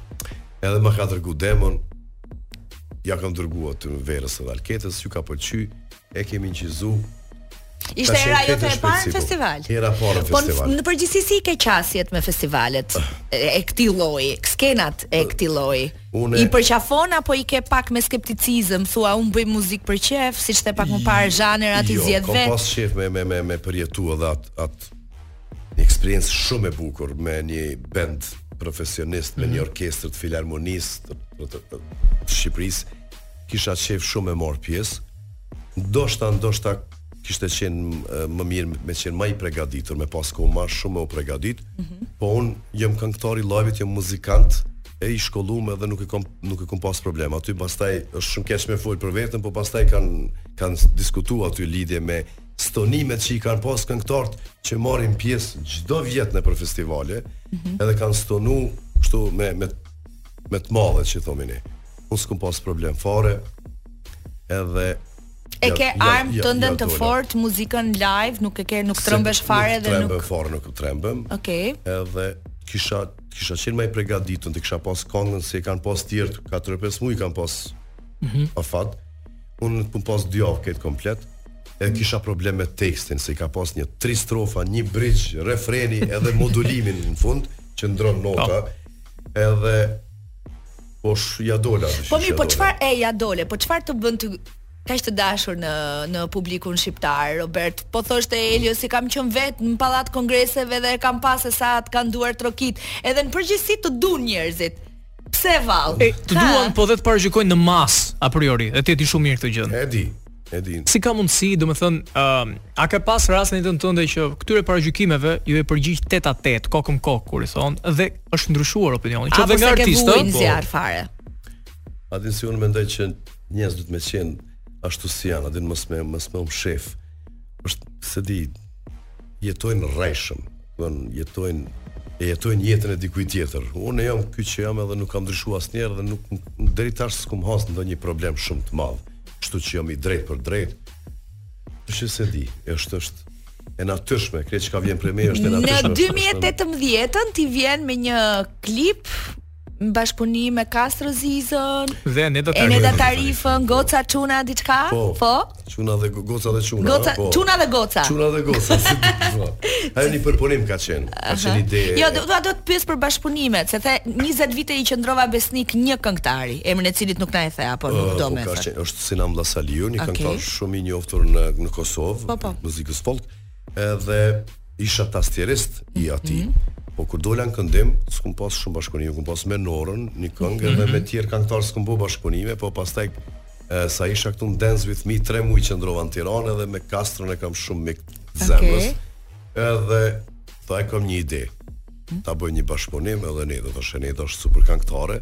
Edhe më ka dërgu demon, ja kam dërguar Verës edhe Alketës, ju ka pëlqy, E kemi gjizu Ishte hera jote e parë në festival. Hera e parë në po, festival. Po në përgjithësi si i ke qasjet me festivalet ah. e këtij lloji, skenat e këtij lloji. Unë... I përqafon apo i ke pak me skepticizëm, thua unë bëj muzikë për qejf, siç the pak më parë zhanrat i jo, zgjedh vetë. Jo, kom pas qef me me me me përjetu edhe at at një eksperiencë shumë e bukur me një band profesionist, mm -hmm. me një mhm. orkestër të filharmonisë të, të, të, të, të Shqipërisë kisha qejf shumë me marr pjesë. Ndoshta, ndoshta kishte qenë më mirë me qenë më i pregaditur, me pas kohë më shumë me u pregadit. Mm -hmm. Po un jam këngëtar i live-it jam muzikant e i shkolluar edhe nuk e kam nuk e kam pas problem. Aty pastaj është shumë keq me fol për veten, po pastaj kanë kanë diskutuar aty lidhje me stonimet që i kanë pas këngëtarët që marrin pjesë çdo vit nëpër festivale, mm -hmm. edhe kanë stonu kështu me me me të madhe që thomi ne. Unë s'kam pas problem fare. Edhe E ke ja, armë ja, tënden ja, të fortë muzikën live, nuk e ke nuk trëmbesh fare dhe nuk trëmbem fare, nuk trëmbem. Okej. Okay. Edhe kisha kisha qenë më i përgatitur, ta kisha pas këngën se e kanë pas tjerët 4-5 muaj kanë pas. Mhm. Mm afat. Unë kom pas dy javë këtë komplet. Edhe kisha probleme me tekstin, se i ka pas një tri strofa, një bridge, refreni edhe modulimin në fund që ndron nota. Oh. Edhe po ia dola. Po mirë, po çfarë ia dole? Po çfarë të bën ty kaq të dashur në në publikun shqiptar, Robert. Po thoshte Elio se kam qenë vetë në Pallat Kongreseve dhe e kam pa se sa të kanë duartrokit, edhe në përgjithësi të duan njerëzit. Pse vallë? Të duan po dhe të paragjykojnë në masë a priori, dhe ti e di shumë mirë këtë gjë. E di. Edin. Si ka mundësi, domethënë, uh, a ka pas raste në jetën tënde që këtyre paragjykimeve ju ke përgjigj tet-a-tet, kokë më kokë, kur i thonë, dhe është ndryshuar opinioni. Qoftë dhe nga artistë, po. Apo s'e ke fare. A din si unë mendoj që njerëzit duhet me qenë ashtu si janë, a din mos me mos me u mshef. Është se di jetojnë rrejshëm, do jetojnë e jetojnë jetën e dikujt tjetër. Unë jam ky që jam edhe nuk kam ndryshuar asnjëherë dhe nuk deri tash s'kom has ndonjë problem shumë të madh. Kështu që jam i drejtpërdrejtë. Është se di, është është e natyrshme, krejt çka vjen prej meje është e natyrshme. Në 2018-ën ti vjen me një klip në bashkëpunim me Kastro Zizon dhe ne do të ne do të Goca Çuna diçka po, po? Çuna dhe Goca dhe Çuna Goca po. Çuna dhe Goca Çuna dhe Goca si ti thua ai një përpunim ka qenë ka qenë ide jo do do t'pyes për bashkëpunimet se the 20 vite i qëndrova besnik një këngëtari Emrin e cilit nuk na e the apo nuk do më the. Është është Sinan Vllasaliu, një këngëtar shumë i njohur në në Kosovë, po, po. muzikës folk, edhe isha tastierist i atij. Mm -hmm. Po kur dola në këndim, s'kam pas shumë bashkëpunime, kam pas me Norën, një këngë mm -hmm. edhe mhm. me tjerë këngëtarë s'kam bë bashkëpunime, po pastaj e, sa isha këtu në Dance with Me 3 muaj qëndrova në Tiranë edhe me Kastron e kam shumë mik të zemrës. Okay. Edhe tha e kam një ide. Mhm. Ta bëj një bashkëpunim edhe ne do të shënit është super këngëtare.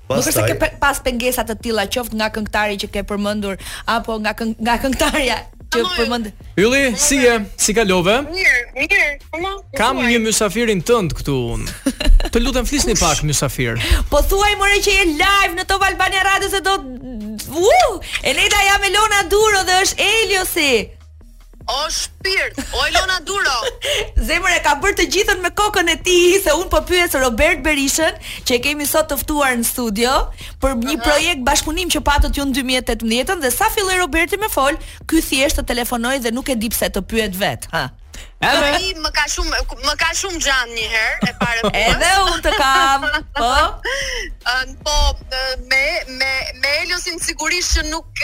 Nuk është se ke pe- pas pengesa të tilla qoftë nga këngëtari që ke përmendur apo nga këng- nga këngëtarja që përmend. Ylli, si je? Si kalove? Mirë, mirë, po ma. Kam një mysafirin tënd këtu unë. Të lutem flisni pak mysafir. Po thuaj more që je live në Top Albania Radio se do Uh! Eneda jam Elona Duro dhe është Eliosi. O shpirt, o Elona Duro. Zemër e ka bërë të gjithën me kokën e tij, se unë po pyes Robert Berishën, që e kemi sot të ftuar në studio për një Aha. projekt bashkëpunim që patët ju në 2018-ën dhe sa filloi Roberti me fol, ky thjesht të telefonoi dhe nuk e di pse të pyet vetë. Ha. Edhe ai më ka shumë më ka shumë xhan një herë e parë po. Edhe unë të kam. Po. Ën po me me me Eliosin sigurisht që nuk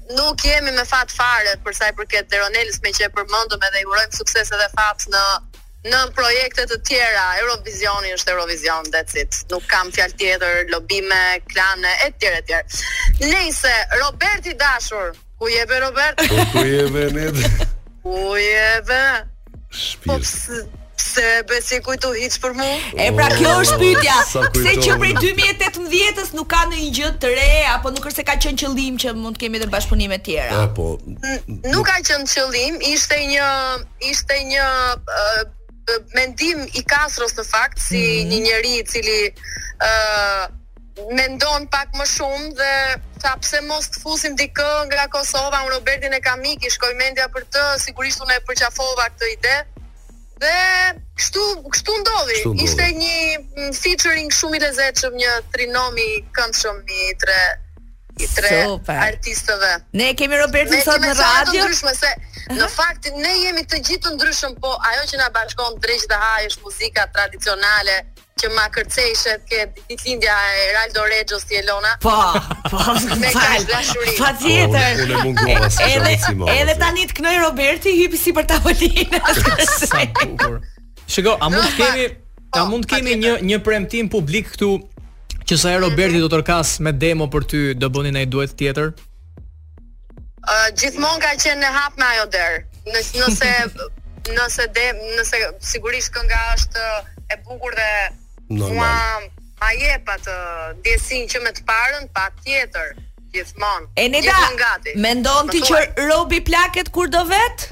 Nuk jemi me fat fare për sa i përket dhe Ronelës, meqë e përmendëm edhe i urojmë suksese dhe fat në në projekte të tjera. Eurovizioni është Eurovizion, that's it. Nuk kam fjalë tjetër, lobime, klane etj etj. Nëse Robert i dashur, ku je be Robert? Po ku je be Ene? Ku je be? Po pse pse be s'u kujtu hiç për mua? E pra kjo oh, është pyetja. Pse që prej 2018-s nuk ka ndonjë gjë të re apo nuk është se ka qenë qëllim që mund të kemi edhe bashkëpunime të tjera? Po, nuk ka qenë qëllim, ishte një ishte një mendim i Kastros në fakt si mm -hmm. një njeri i cili ë uh, mendon pak më shumë dhe tha pse mos të fusim dikë nga Kosova, unë Robertin e kam mik, i shkoi mendja për të, sigurisht unë e përqafova këtë ide. Dhe kështu kështu ndodhi. Kështu ndodhi. Ishte një mm, featuring shumë i lezetshëm, një trinom i këndshëm i tre i tre Super. artistëve. Ne e kemi Robertin Ne sot kemi në mesazhe të radio. ndryshme se në fakt ne jemi të gjithë të ndryshëm, po ajo që na bashkon dreqi ta hajë është muzika tradicionale, që ma kërcejshe ke ditëlindja e Raldo Rexhos ti Elona. Po, po, me kaq dashuri. Po, Patjetër. Po, unë mungova si edhe edhe tani të knojë Roberti hypi sipër tavolinës. Sa bukur. Shiko, a mund të kemi a mund të kemi një një premtim publik këtu që sa herë Roberti do të trokasë me demo për ty do bëni një duet tjetër? Uh, gjithmonë ka qenë e hapme ajo derë. Nëse nëse nëse de, nëse sigurisht kënga është e bukur dhe Normal. mua ma jep atë ndjesin që me të parën patjetër gjithmonë. Enida, gjithmonë gati. Mendon ti që robi plaket kur do vet?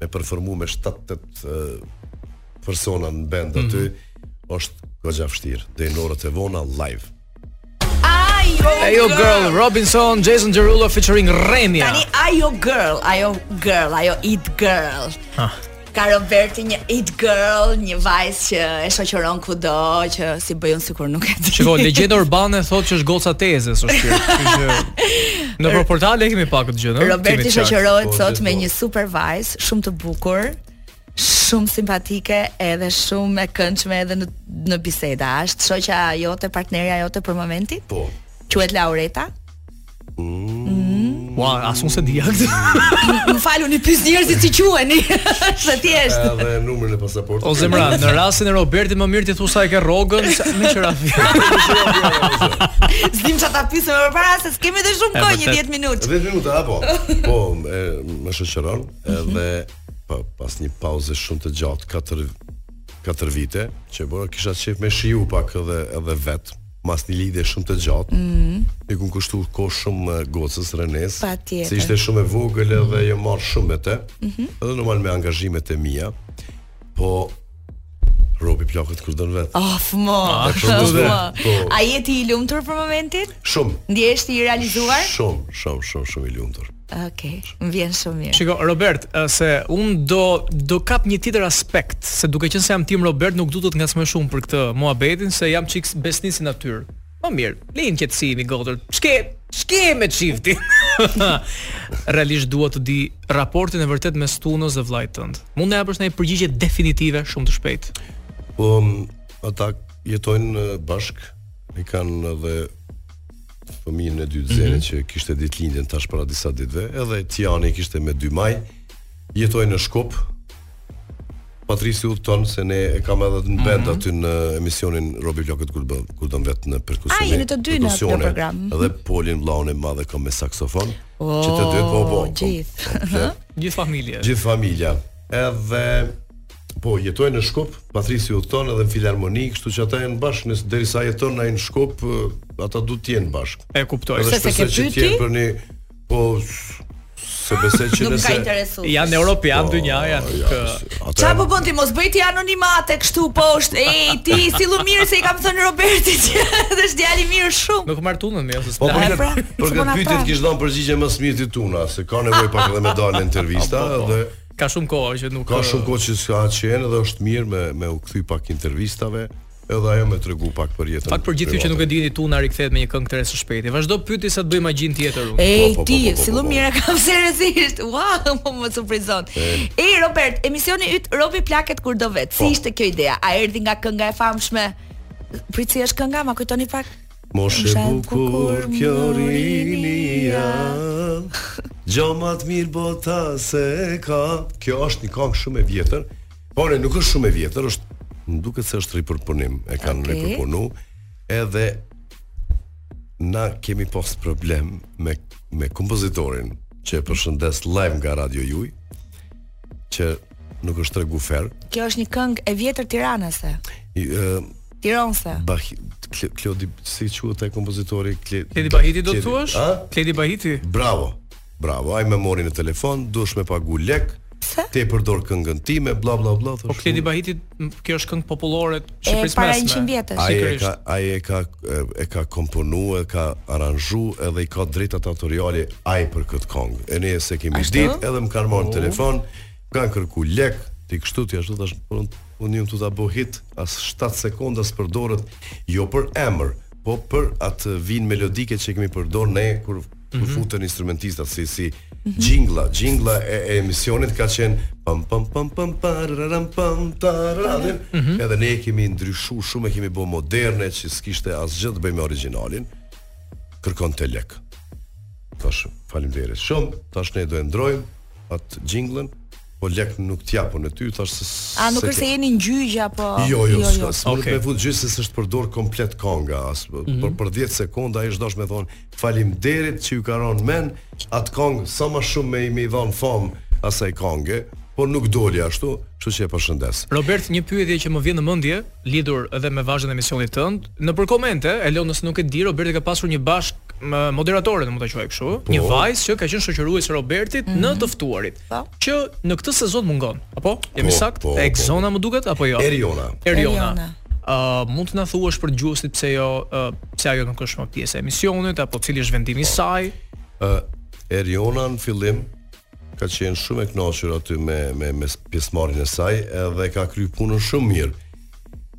me performu me 7-8 persona në band aty, mm -hmm. është goxha vështirë. Dhe në orët e vona live. Ayo girl, Robinson, Jason Derulo featuring Rema. Tani Ayo girl, Ayo girl, Ayo it girl. Ha. Ka Roberti një it girl, një vajzë që e shoqëron kudo, që si bëjun Sikur nuk e di. Shiko, legjenda urbane thotë që është goca teze, është kjo. Nëpër portale kemi pak këtë gjë, ëh. Roberti shoqërohet po, sot me një super vajzë, shumë të bukur, shumë simpatike edhe shumë e këndshme edhe në në biseda. Është shoqja jote, partnerja jote për momentin? Po. Quhet Laureta. Mm. Ua, as unë s'e di akoma. Më fal, unë i pys njerëzit si quheni. Se ti je? Edhe numrin e pasaportës. O zemra, në rastin e Robertit më mirë t'i thu sa e ke rrogën, më qira. S'dim ça ta pyesim më parë s'e kemi dhe shumë kohë, 10 minuta. 10 minuta apo? Po, më shoqëron edhe pa, pas një pauze shumë të gjatë, 4 4 vite që bëra kisha çif me shiu pak edhe edhe vetë mas një lidhje shumë të gjatë. Mm -hmm. I kom kushtu kohë shumë gocës Renes. Patjetër. Se ishte shumë e vogël mm -hmm. dhe jam marr shumë me të. Mm -hmm. Edhe normal me angazhimet e mia. Po robi plaket kur don vetë Oh, fëmo ah, po. A je ti i lumtur për momentin? Shumë Ndjehesh ti i realizuar? Shumë, shumë, shumë, shumë i lumtur Okej, okay, më vjen shumë mirë. Shiko, Robert, se un do do kap një tjetër aspekt, se duke qenë se jam team Robert, nuk do të të ngacmoj shumë për këtë muhabetin se jam çik besnik si natyrë. Po mirë, leje n'qetësi, moj motër. Ç'ke, ç'ke me çiftin. Realisht dua të di raportin e vërtet mes Tunës dhe vllajt tënd. Mund të japësh një përgjigje definitive shumë të shpejtë. Po ata jetojnë bashk, i kanë edhe fëmijën e dytë Zenit mm -hmm. që kishte ditëlindjen tash para disa ditëve, edhe Tiani kishte me 2 maj, jetojnë në Shkup. Patrici udhton se ne e kam edhe në bend mm -hmm. aty në emisionin Robi plaket kur bën kur don vet në perkusion. A janë të dy në këtë program. Edhe Polin vllaun e madh e kam me saksofon. Oh, që të dy po po. Gjithë. Gjithë familja. Gjithë familja. Edhe Po, jetojnë në Shkup, Patrici udhëton edhe në Filharmoni, kështu që ata janë bashkë, nëse deri sa jeton ai në Shkup, ata duhet të jenë bashkë. E kuptoj. Edhe pse e ke pyetje? Për një, po, se besoj që nëse... Nuk ka interesu. Janë europian po, dyja, janë të... Ça po bën ti, mos bëj ti anonimate kështu poshtë, e, ti, sillu mirë se i kam thënë Robertit që është djali mirë shumë. Nuk marr Tunën, jo, se s'përë. Po, për, pra, për këtë pyetje të kish dhënë përgjigje më së miri Tuna, se ka nevoj pak dhe me dalë në intervista, po, po, dhe... Ka shumë kohë që nuk Ka shumë kohë që s'ka qenë dhe është mirë me me u kthy pak intervistave, edhe ajo me tregu pak për jetën. Pak për gjithë që nuk e dini Tuna rikthehet me një këngë të re së shpejti. Vazhdo pyetje sa të bëj magjin tjetër unë. Ej po, po, ti, po, sillu mirë e kam seriozisht. Wow, po më surprizon. Ej Robert, emisioni yt Robi plaket kur do vet. Si ishte kjo ideja? A erdhi nga kënga e famshme? Prit si është kënga, ma kujtoni pak. Moshë e bukur kjo rinia Gjo ma të mirë bota s'e ka Kjo është një kongë shumë e vjetër Po nuk është shumë e vjetër është Më duket se është ripërpunim E kanë okay. ripërpunu Edhe Na kemi pas problem Me, me kompozitorin Që e përshëndes live nga radio juaj Që nuk është tregu fer Kjo është një këngë e vjetër tiranase Tironse. Bahi, Kledi, si quhet ai kompozitori? Kledi Bahiti do të thuash? Kledi Bahiti. Bravo. Bravo, ai më mori në telefon, duhesh me pagu lek. Pse? Ti përdor këngën time, bla bla bla. Po Kledi Bahiti, kjo është këngë popullore që prej para 100 vjetësh. Ai e ka ai e ka e ka kompozuar, e ka aranzhuar edhe i ka drejtat autoriale ai për këtë këngë. E ne s'e kemi ditë, edhe më kanë marrë në oh. telefon, kanë kërku lek, ti kështu ti ashtu thashë, po Unë jam tu ta bo hit, as shtatë sekonda s'përdoret, jo për emër, po për atë vijën melodike që kemi përdor ne kur mm -hmm. futen instrumentistët si si jingla, mhm. jingla e, e emisionit ka qenë pam pam pam pam pararam pam taradim. Mm -hmm. Edhe ne kemi ndryshu shumë e kemi bo moderne që s'kishte asgjë të bëjë me origjinalin. Kërkonte lek. Thashë faleminderit shumë. Tash ne do e ndrojmë. atë jinglën, po lek nuk të jap unë ty, thash se A nuk është se jeni në gjyq apo Jo, jo, jo. jo. S'mund okay. të fut gjyq se s'është përdor komplet konga as mm -hmm. për për 10 sekonda ai ish dashur me thon faleminderit që ju ka rënë n'men at kong sa më shumë me i me i dhon famë asaj konge, por nuk doli ashtu, kështu që e përshëndes. Robert, një pyetje që më vjen në mendje, lidhur edhe me vazhdimin e emisionit tënd, nëpër komente, Elon nëse nuk e di, Roberti ka pasur një bashkëmoderatore, mund ta quaj kështu, po. një vajzë që ka qenë shoqëruese e Robertit mm -hmm. në mhm. të ftuarit. Po. Që në këtë sezon mungon. Apo? Jemi po, sakt? Po, po, Exona më duket apo jo? Eriona. Eriona. Eriona. Uh, mund të na thuash për dëgjuesit pse jo uh, pse ajo nuk është më pjesë e emisionit apo cili është vendimi i po. saj? Ë uh, Eriona në fillim ka qenë shumë e kënaqur aty me me me pjesëmarrjen e saj, edhe ka kry punën shumë mirë.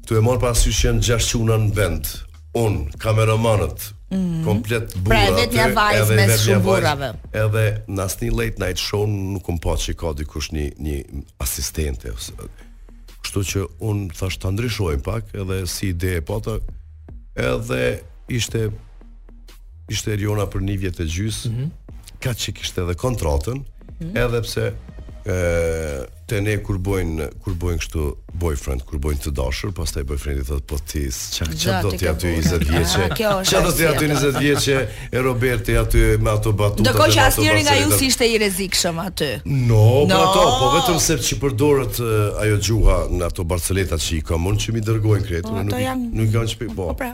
Tu e marr parasysh janë gjashtë çuna në bend. Un, kameramanët, mm -hmm. komplet burra. Pra vetëm një vajzë me shumë burra. Edhe në asnjë late night show nuk kom pa që ka dikush një një asistente ose Kështu që un thash ta ndryshojmë pak edhe si ide e pata. Edhe ishte ishte Eriona për një vjet e gjys. Mm -hmm. Kaq e kishte edhe kontratën, mm -hmm. edhe pse ë te ne kur bojnë kur bojnë kështu boyfriend, kur bojnë të dashur, pastaj boyfriendi thotë po ti ç'a ç'a do ti aty 20 vjeçe. Ç'a do ti aty 20 vjeçe e Roberti aty me ato batuta. Thu që asnjëri nga ju s'ishte i rrezikshëm aty. Jo, po jo. ato, po vetëm se që përdoret ajo gjuha në ato barceleta që i kam unë që m'i dërgojnë krejt, po, nuk nuk kanë shpi po. po pra.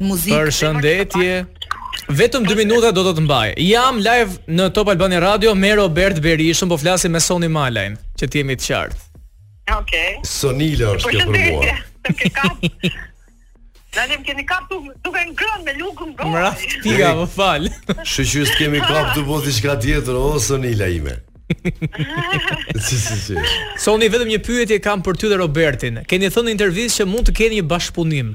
Muzikë. Përshëndetje. Vetëm 2 minuta do të të mbaj. Jam live në Top Albania Radio me Robert Berishën, po flasim me Soni Malajn, që të jemi të qartë. Okej. Okay. Sonila është kjo për mua. Përshëndetje. Na, m'keni kap tu duke ngrënë me lugën n'gojë. Mu bëft pika më fal. Shyqyr s'të kemi kap tu bo diçka tjetër o Sonila ime. si si si. Soni vetëm një pyetje kam për ty dhe Robertin. Keni thënë në intervistë që mund të keni një bashkëpunim.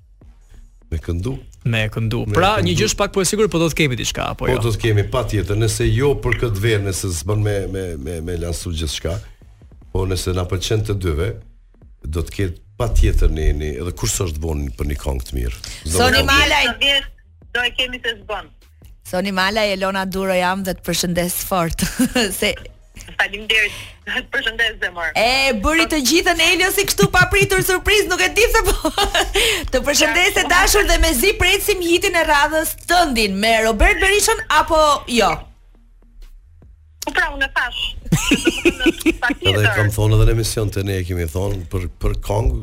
Me këndu. Me këndu. Me këndu. Pra, një gjë është pak po e sigurt, po do të kemi diçka apo po jo? Po do të kemi patjetër, nëse jo për këtë verë, nëse s'bën me me me me lansu gjithçka, po nëse na pëlqen të dyve, do të ketë patjetër ne ne, edhe kurrë s'është vonë për një këngë të mirë. Soni Malaj. do e kemi se s'bën. Soni Malaj, Elona Duro jam dhe të përshëndes fort. Faleminderit. Të përshëndes zemër. E bëri të gjithën Elio si kështu papritur surprizë, nuk e di pse po. Të përshëndes e dashur dhe mezi presim hitin e radhës tëndin me Robert Berishën apo jo. Po pra unë thash. Edhe kam thonë edhe në emision që ne kemi thonë për për këngë,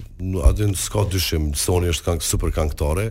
aty s'ka dyshim, Soni është këngë super këngëtare.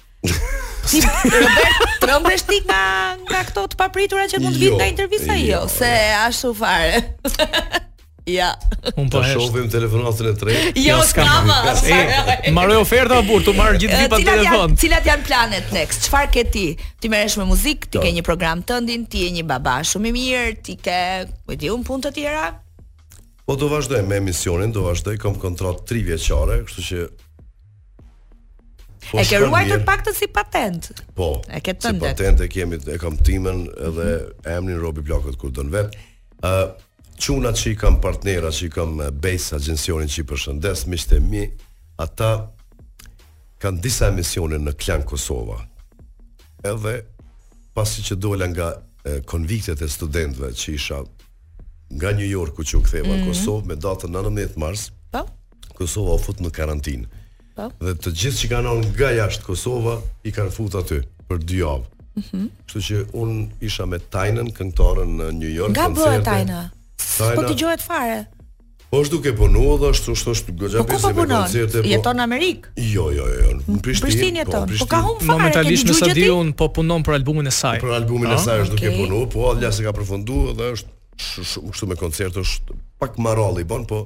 Ti Robert trembesh ti nga nga këto të papritura që mund të vinë jo, nga intervista jo, jo, se ashtu fare. Ja. Un po shohim telefonatën e tretë. Jo, s'kam. Mbarove ofertën burrë, tu marr gjithë vipat telefon. Cilat janë planet next? Çfarë ke ti? Ti merresh me muzikë, ti ke një program tëndin, ti je një baba shumë i mirë, ti ke, ku di un punë të tjera? Po do vazhdoj me emisionin, do vazhdoj kam kontratë 3 vjeçare, kështu që Po e ke ruajtur pak të si patent. Po. E ke tënden. Si patent e kemi, e kam timen edhe mm -hmm. emnin Robi plakët kur don vetë. Uh, Quna që i kam partnera, që i kam Base Agjencionin që i përshëndes, miqtë mi, ata kanë disa emisione në Klan Kosova. Edhe pasi që dola nga e, konviktet e studentëve që isha nga New Yorku që u ktheva mm -hmm. në mhm. Kosovë me datën 19 mars. Po. Kosova u fut në karantinë. Po. Dhe të gjithë që kanë ardhur nga jashtë Kosova i kanë futur aty për 2 javë. Mhm. Mm Kështu që un isha me Tajnën këngëtaren në New York. Nga bëhet Tajna? Tajna. S'po dëgjohet fare. Po është duke punuar dhe ashtu është është goxha po, pjesë me koncerte. Po jeton në Amerikë? Jo, jo, jo, jo. Në Prishtinë. Prishtinë po, jeton. Po ka humb fare. Momentalisht me sa di un po punon për albumin e saj. Për albumin e ah, saj është duke punuar, po hala s'e ka përfunduar dhe është kështu me koncerte është pak ma rrallë i bon, po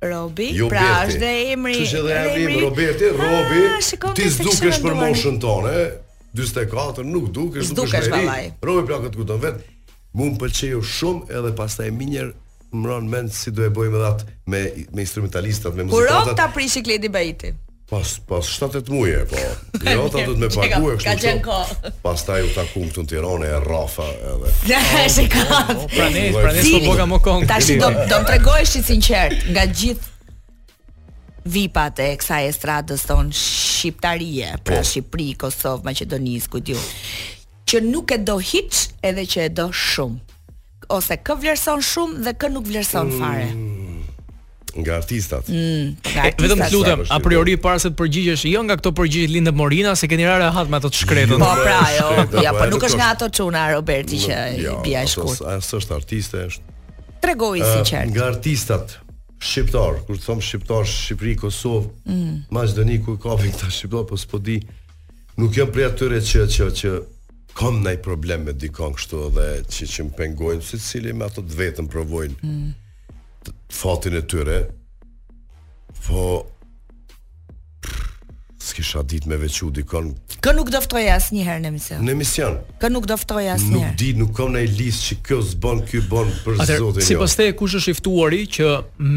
Robi, jo pra Roberti. është dhe emri. Kështu që dhe emri im Roberti, ah, Robi. Ah, ti s'dukesh për moshën tonë, 44, nuk dukesh, nuk dukesh vallai. Robi plakët kur don vet. Mu më pëlqeu shumë edhe pastaj më njëherë m'ra n'mend si do e bëjmë edhe atë me me instrumentalistat, me muzikantat. Kur ta prishi Kledi Bajti. Pas pas 7-8 muaj po. Jo, ta do të më paguaj kështu. Ka qen ko. Pastaj u takum këtu në Tiranë e Rafa edhe. Ja, se ka. Pra ne, pra ne po boga më kon. Tash do do të tregohesh i sinqertë nga gjithë vipat e kësaj estradës tonë shqiptarie, pra po. Shqipëri, Kosovë, Maqedonisë, ku di u. Që nuk e do hiç edhe që e do shumë. ose kë vlerëson shumë dhe kë nuk vlerëson fare. Nga artistat. Mm, nga artistat. Vetëm të lutem, a priori para se të përgjigjesh, jo nga këto përgjigje Linda Morina se keni ra rehat me atë të shkretën. Po pra, jo. Ja, po nuk është nga ato çuna Roberti që i jo, bie shkurt. Ajo është artiste, është. Tregohu i sinqertë. Nga artistat shqiptar, kur thom shqiptar, Shqipëri, Kosovë, mm. Maqedoni ku ka këta shqiptar, po s'po di. Nuk jam prej atyre që që që Kam ndaj problem me dikon kështu edhe që që më pengojnë, secili me ato të vetën provojnë mm. fatin e tyre, po s'kisha dit me veçu dikon Kë nuk do ftoje asnjëherë në emision Në emision Kë nuk do ftoje asnjëherë Nuk di, nuk kam naj listë që kjo s'bon, kjo bon për Atër, zotin jo Atër, sipas teje kush është i ftuari që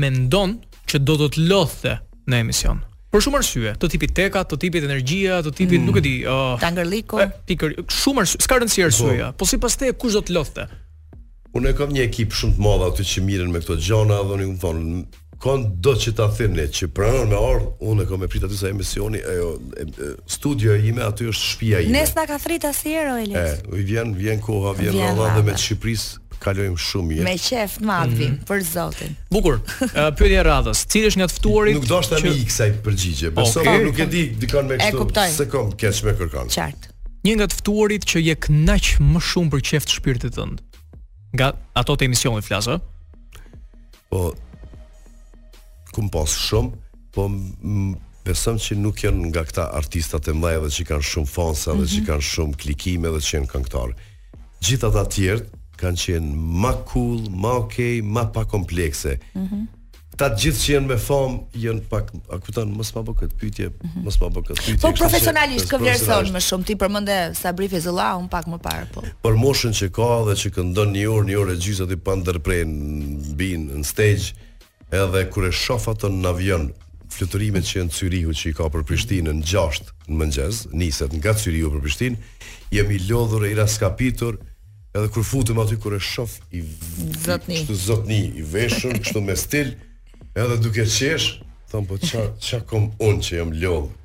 mendon që do të të lodhte në emision. Për shumë arsye, të tipit teka, të tipit energjia, të tipit mm. nuk e di, ë uh, Tangërliku. Pikër, shumë arsye, s'ka rëndësi po. arsyeja, po sipas teje kush do të të lodhte. Unë kam një ekip shumë të madh aty që mirren me këto gjona, dhe unë thom, kon do që ta thirrni që pranon me ardh, unë kam me e prit aty se emisioni, ajo studio e ime aty është shtëpia ime. Ne s'na ka thirr asnjëherë Elis. E, i vjen, vjen koha, vjen rradha dhe me Shqipërisë kalojmë shumë mirë. Me qejf të madh vim, mhm. për zotin. Bukur. Uh, pyetja e radhës, cili është nga të ftuarit? Nuk doshta me ik kësaj përgjigje. Besoj okay. nuk e di dikon me kështu. Se kom keq me kërkon. Qartë. Një nga të ftuarit që je kënaq më shumë për qejf të shpirtit tënd. Nga ato të emisionit flas, ë? Po kom pas shumë, po besom që nuk janë nga këta artistat e mëdha që kanë shumë fansa mm -hmm. dhe që mhm. kanë shumë klikime dhe që janë këngëtarë. Gjithë ata tjerët kanë qenë ma cool, ma ok, ma pa komplekse. Mm -hmm. Këta t'gjithë që janë me famë, janë pak, a kupton, mos ma bo kët pytje, mm -hmm. mos ma bo kët pytje. Po profesionalisht, kë vlerëson më shumë, ti përmënde Sabri Fejzullah, unë pak më parë, po. Për moshën që ka dhe që këndon një orë, një orë e gjysë, aty pa ndërpre, bin në stage, Edhe kur e shof atë n'avion, fluturimet që janë Cyrihu që i ka për Prishtinën gjashtë në mëngjes, niset nga Cyrihu për Prishtinë, jam i lodhur e i raskapitur, edhe kur futem aty kur e shof si zotni, kështu zotni i veshur, kështu me stil, edhe duke qesh, thom po ça ça kom un që jam lodh.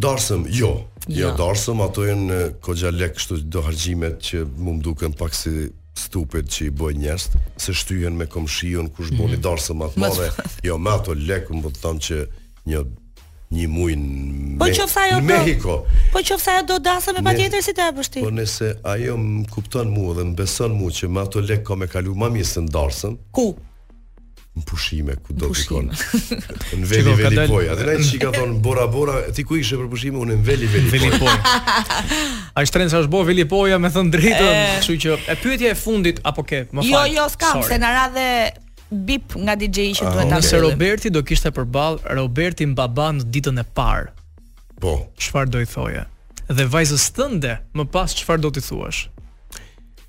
Darsëm, jo. Jo, jo darsëm, ato janë kogja lek, kështu do harxhime që mu më duken pak si stupid që i bëjnë njerëz, se shtyhen me komshiun kush bën mm. darsëm ma t'madhe. jo, me ato lek, më po të them që një një muj në po qoftë ajo Meksiko. Po qoftë ajo do dasëm me patjetër si të hapësh ti. Po nëse ajo më kupton mua dhe më beson mua që me ato lek kam me kalu më mirë se n'darsëm. Ku? në pushime ku do të çon. Në Veli Veli dal... pojë. Atëna çika thon Bora Bora, ti ku ishe për pushime unë në Veli Veli, Velipojë. A e shtrenjta është bo Velipoja me thon drejtën, kështu që e pyetja e fundit apo ke, më jo, fal. Jo, jo, s'kam se na ra dhe bip nga DJ që ah, duhet ta bëj. Roberti do kishte përball Robertin baba në ditën e parë. Po. Çfarë do i thoje? Dhe vajzës tënde, më pas çfarë do t'i thuash?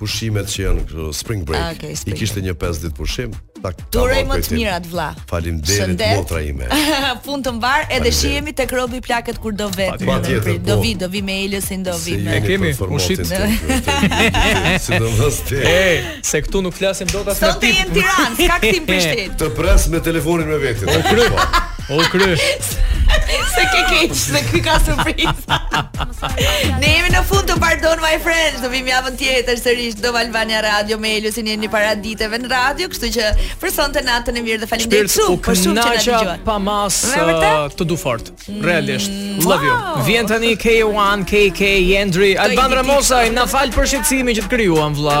pushimet që janë këtu spring break. Ah, okay, spring. I kishte një 5 ditë pushim. Tak. T'uroj më të mirat vlla. Faleminderit motra ime. Punë të mbarë edhe shihemi tek Robi Plake kur do vet. Po, po. Do vi, do vi me Elusin, do vi me. E kemi pushit. Sidomos ti. Ej, se këtu nuk flasim dot as me ti. Sot jemi në Tiranë, s'ka kthim Prishtinë. Të pres me telefonin me vete. Po, O krysh. Se ke keq, se ky ka surprizë. ne jemi në fund të Pardon My Friends, do vim javën tjetër sërish Top Albania Radio me Elusin jeni paraditeve në radio, kështu që për sonte natën e mirë dhe faleminderit shumë për shumë që na dëgjuat. Pa mas uh, të du fort. Mm. Realisht. Love you. Vjen tani K1 KK Yendri Alban Ramosaj, na fal për shqetësimin që të krijuam vëlla.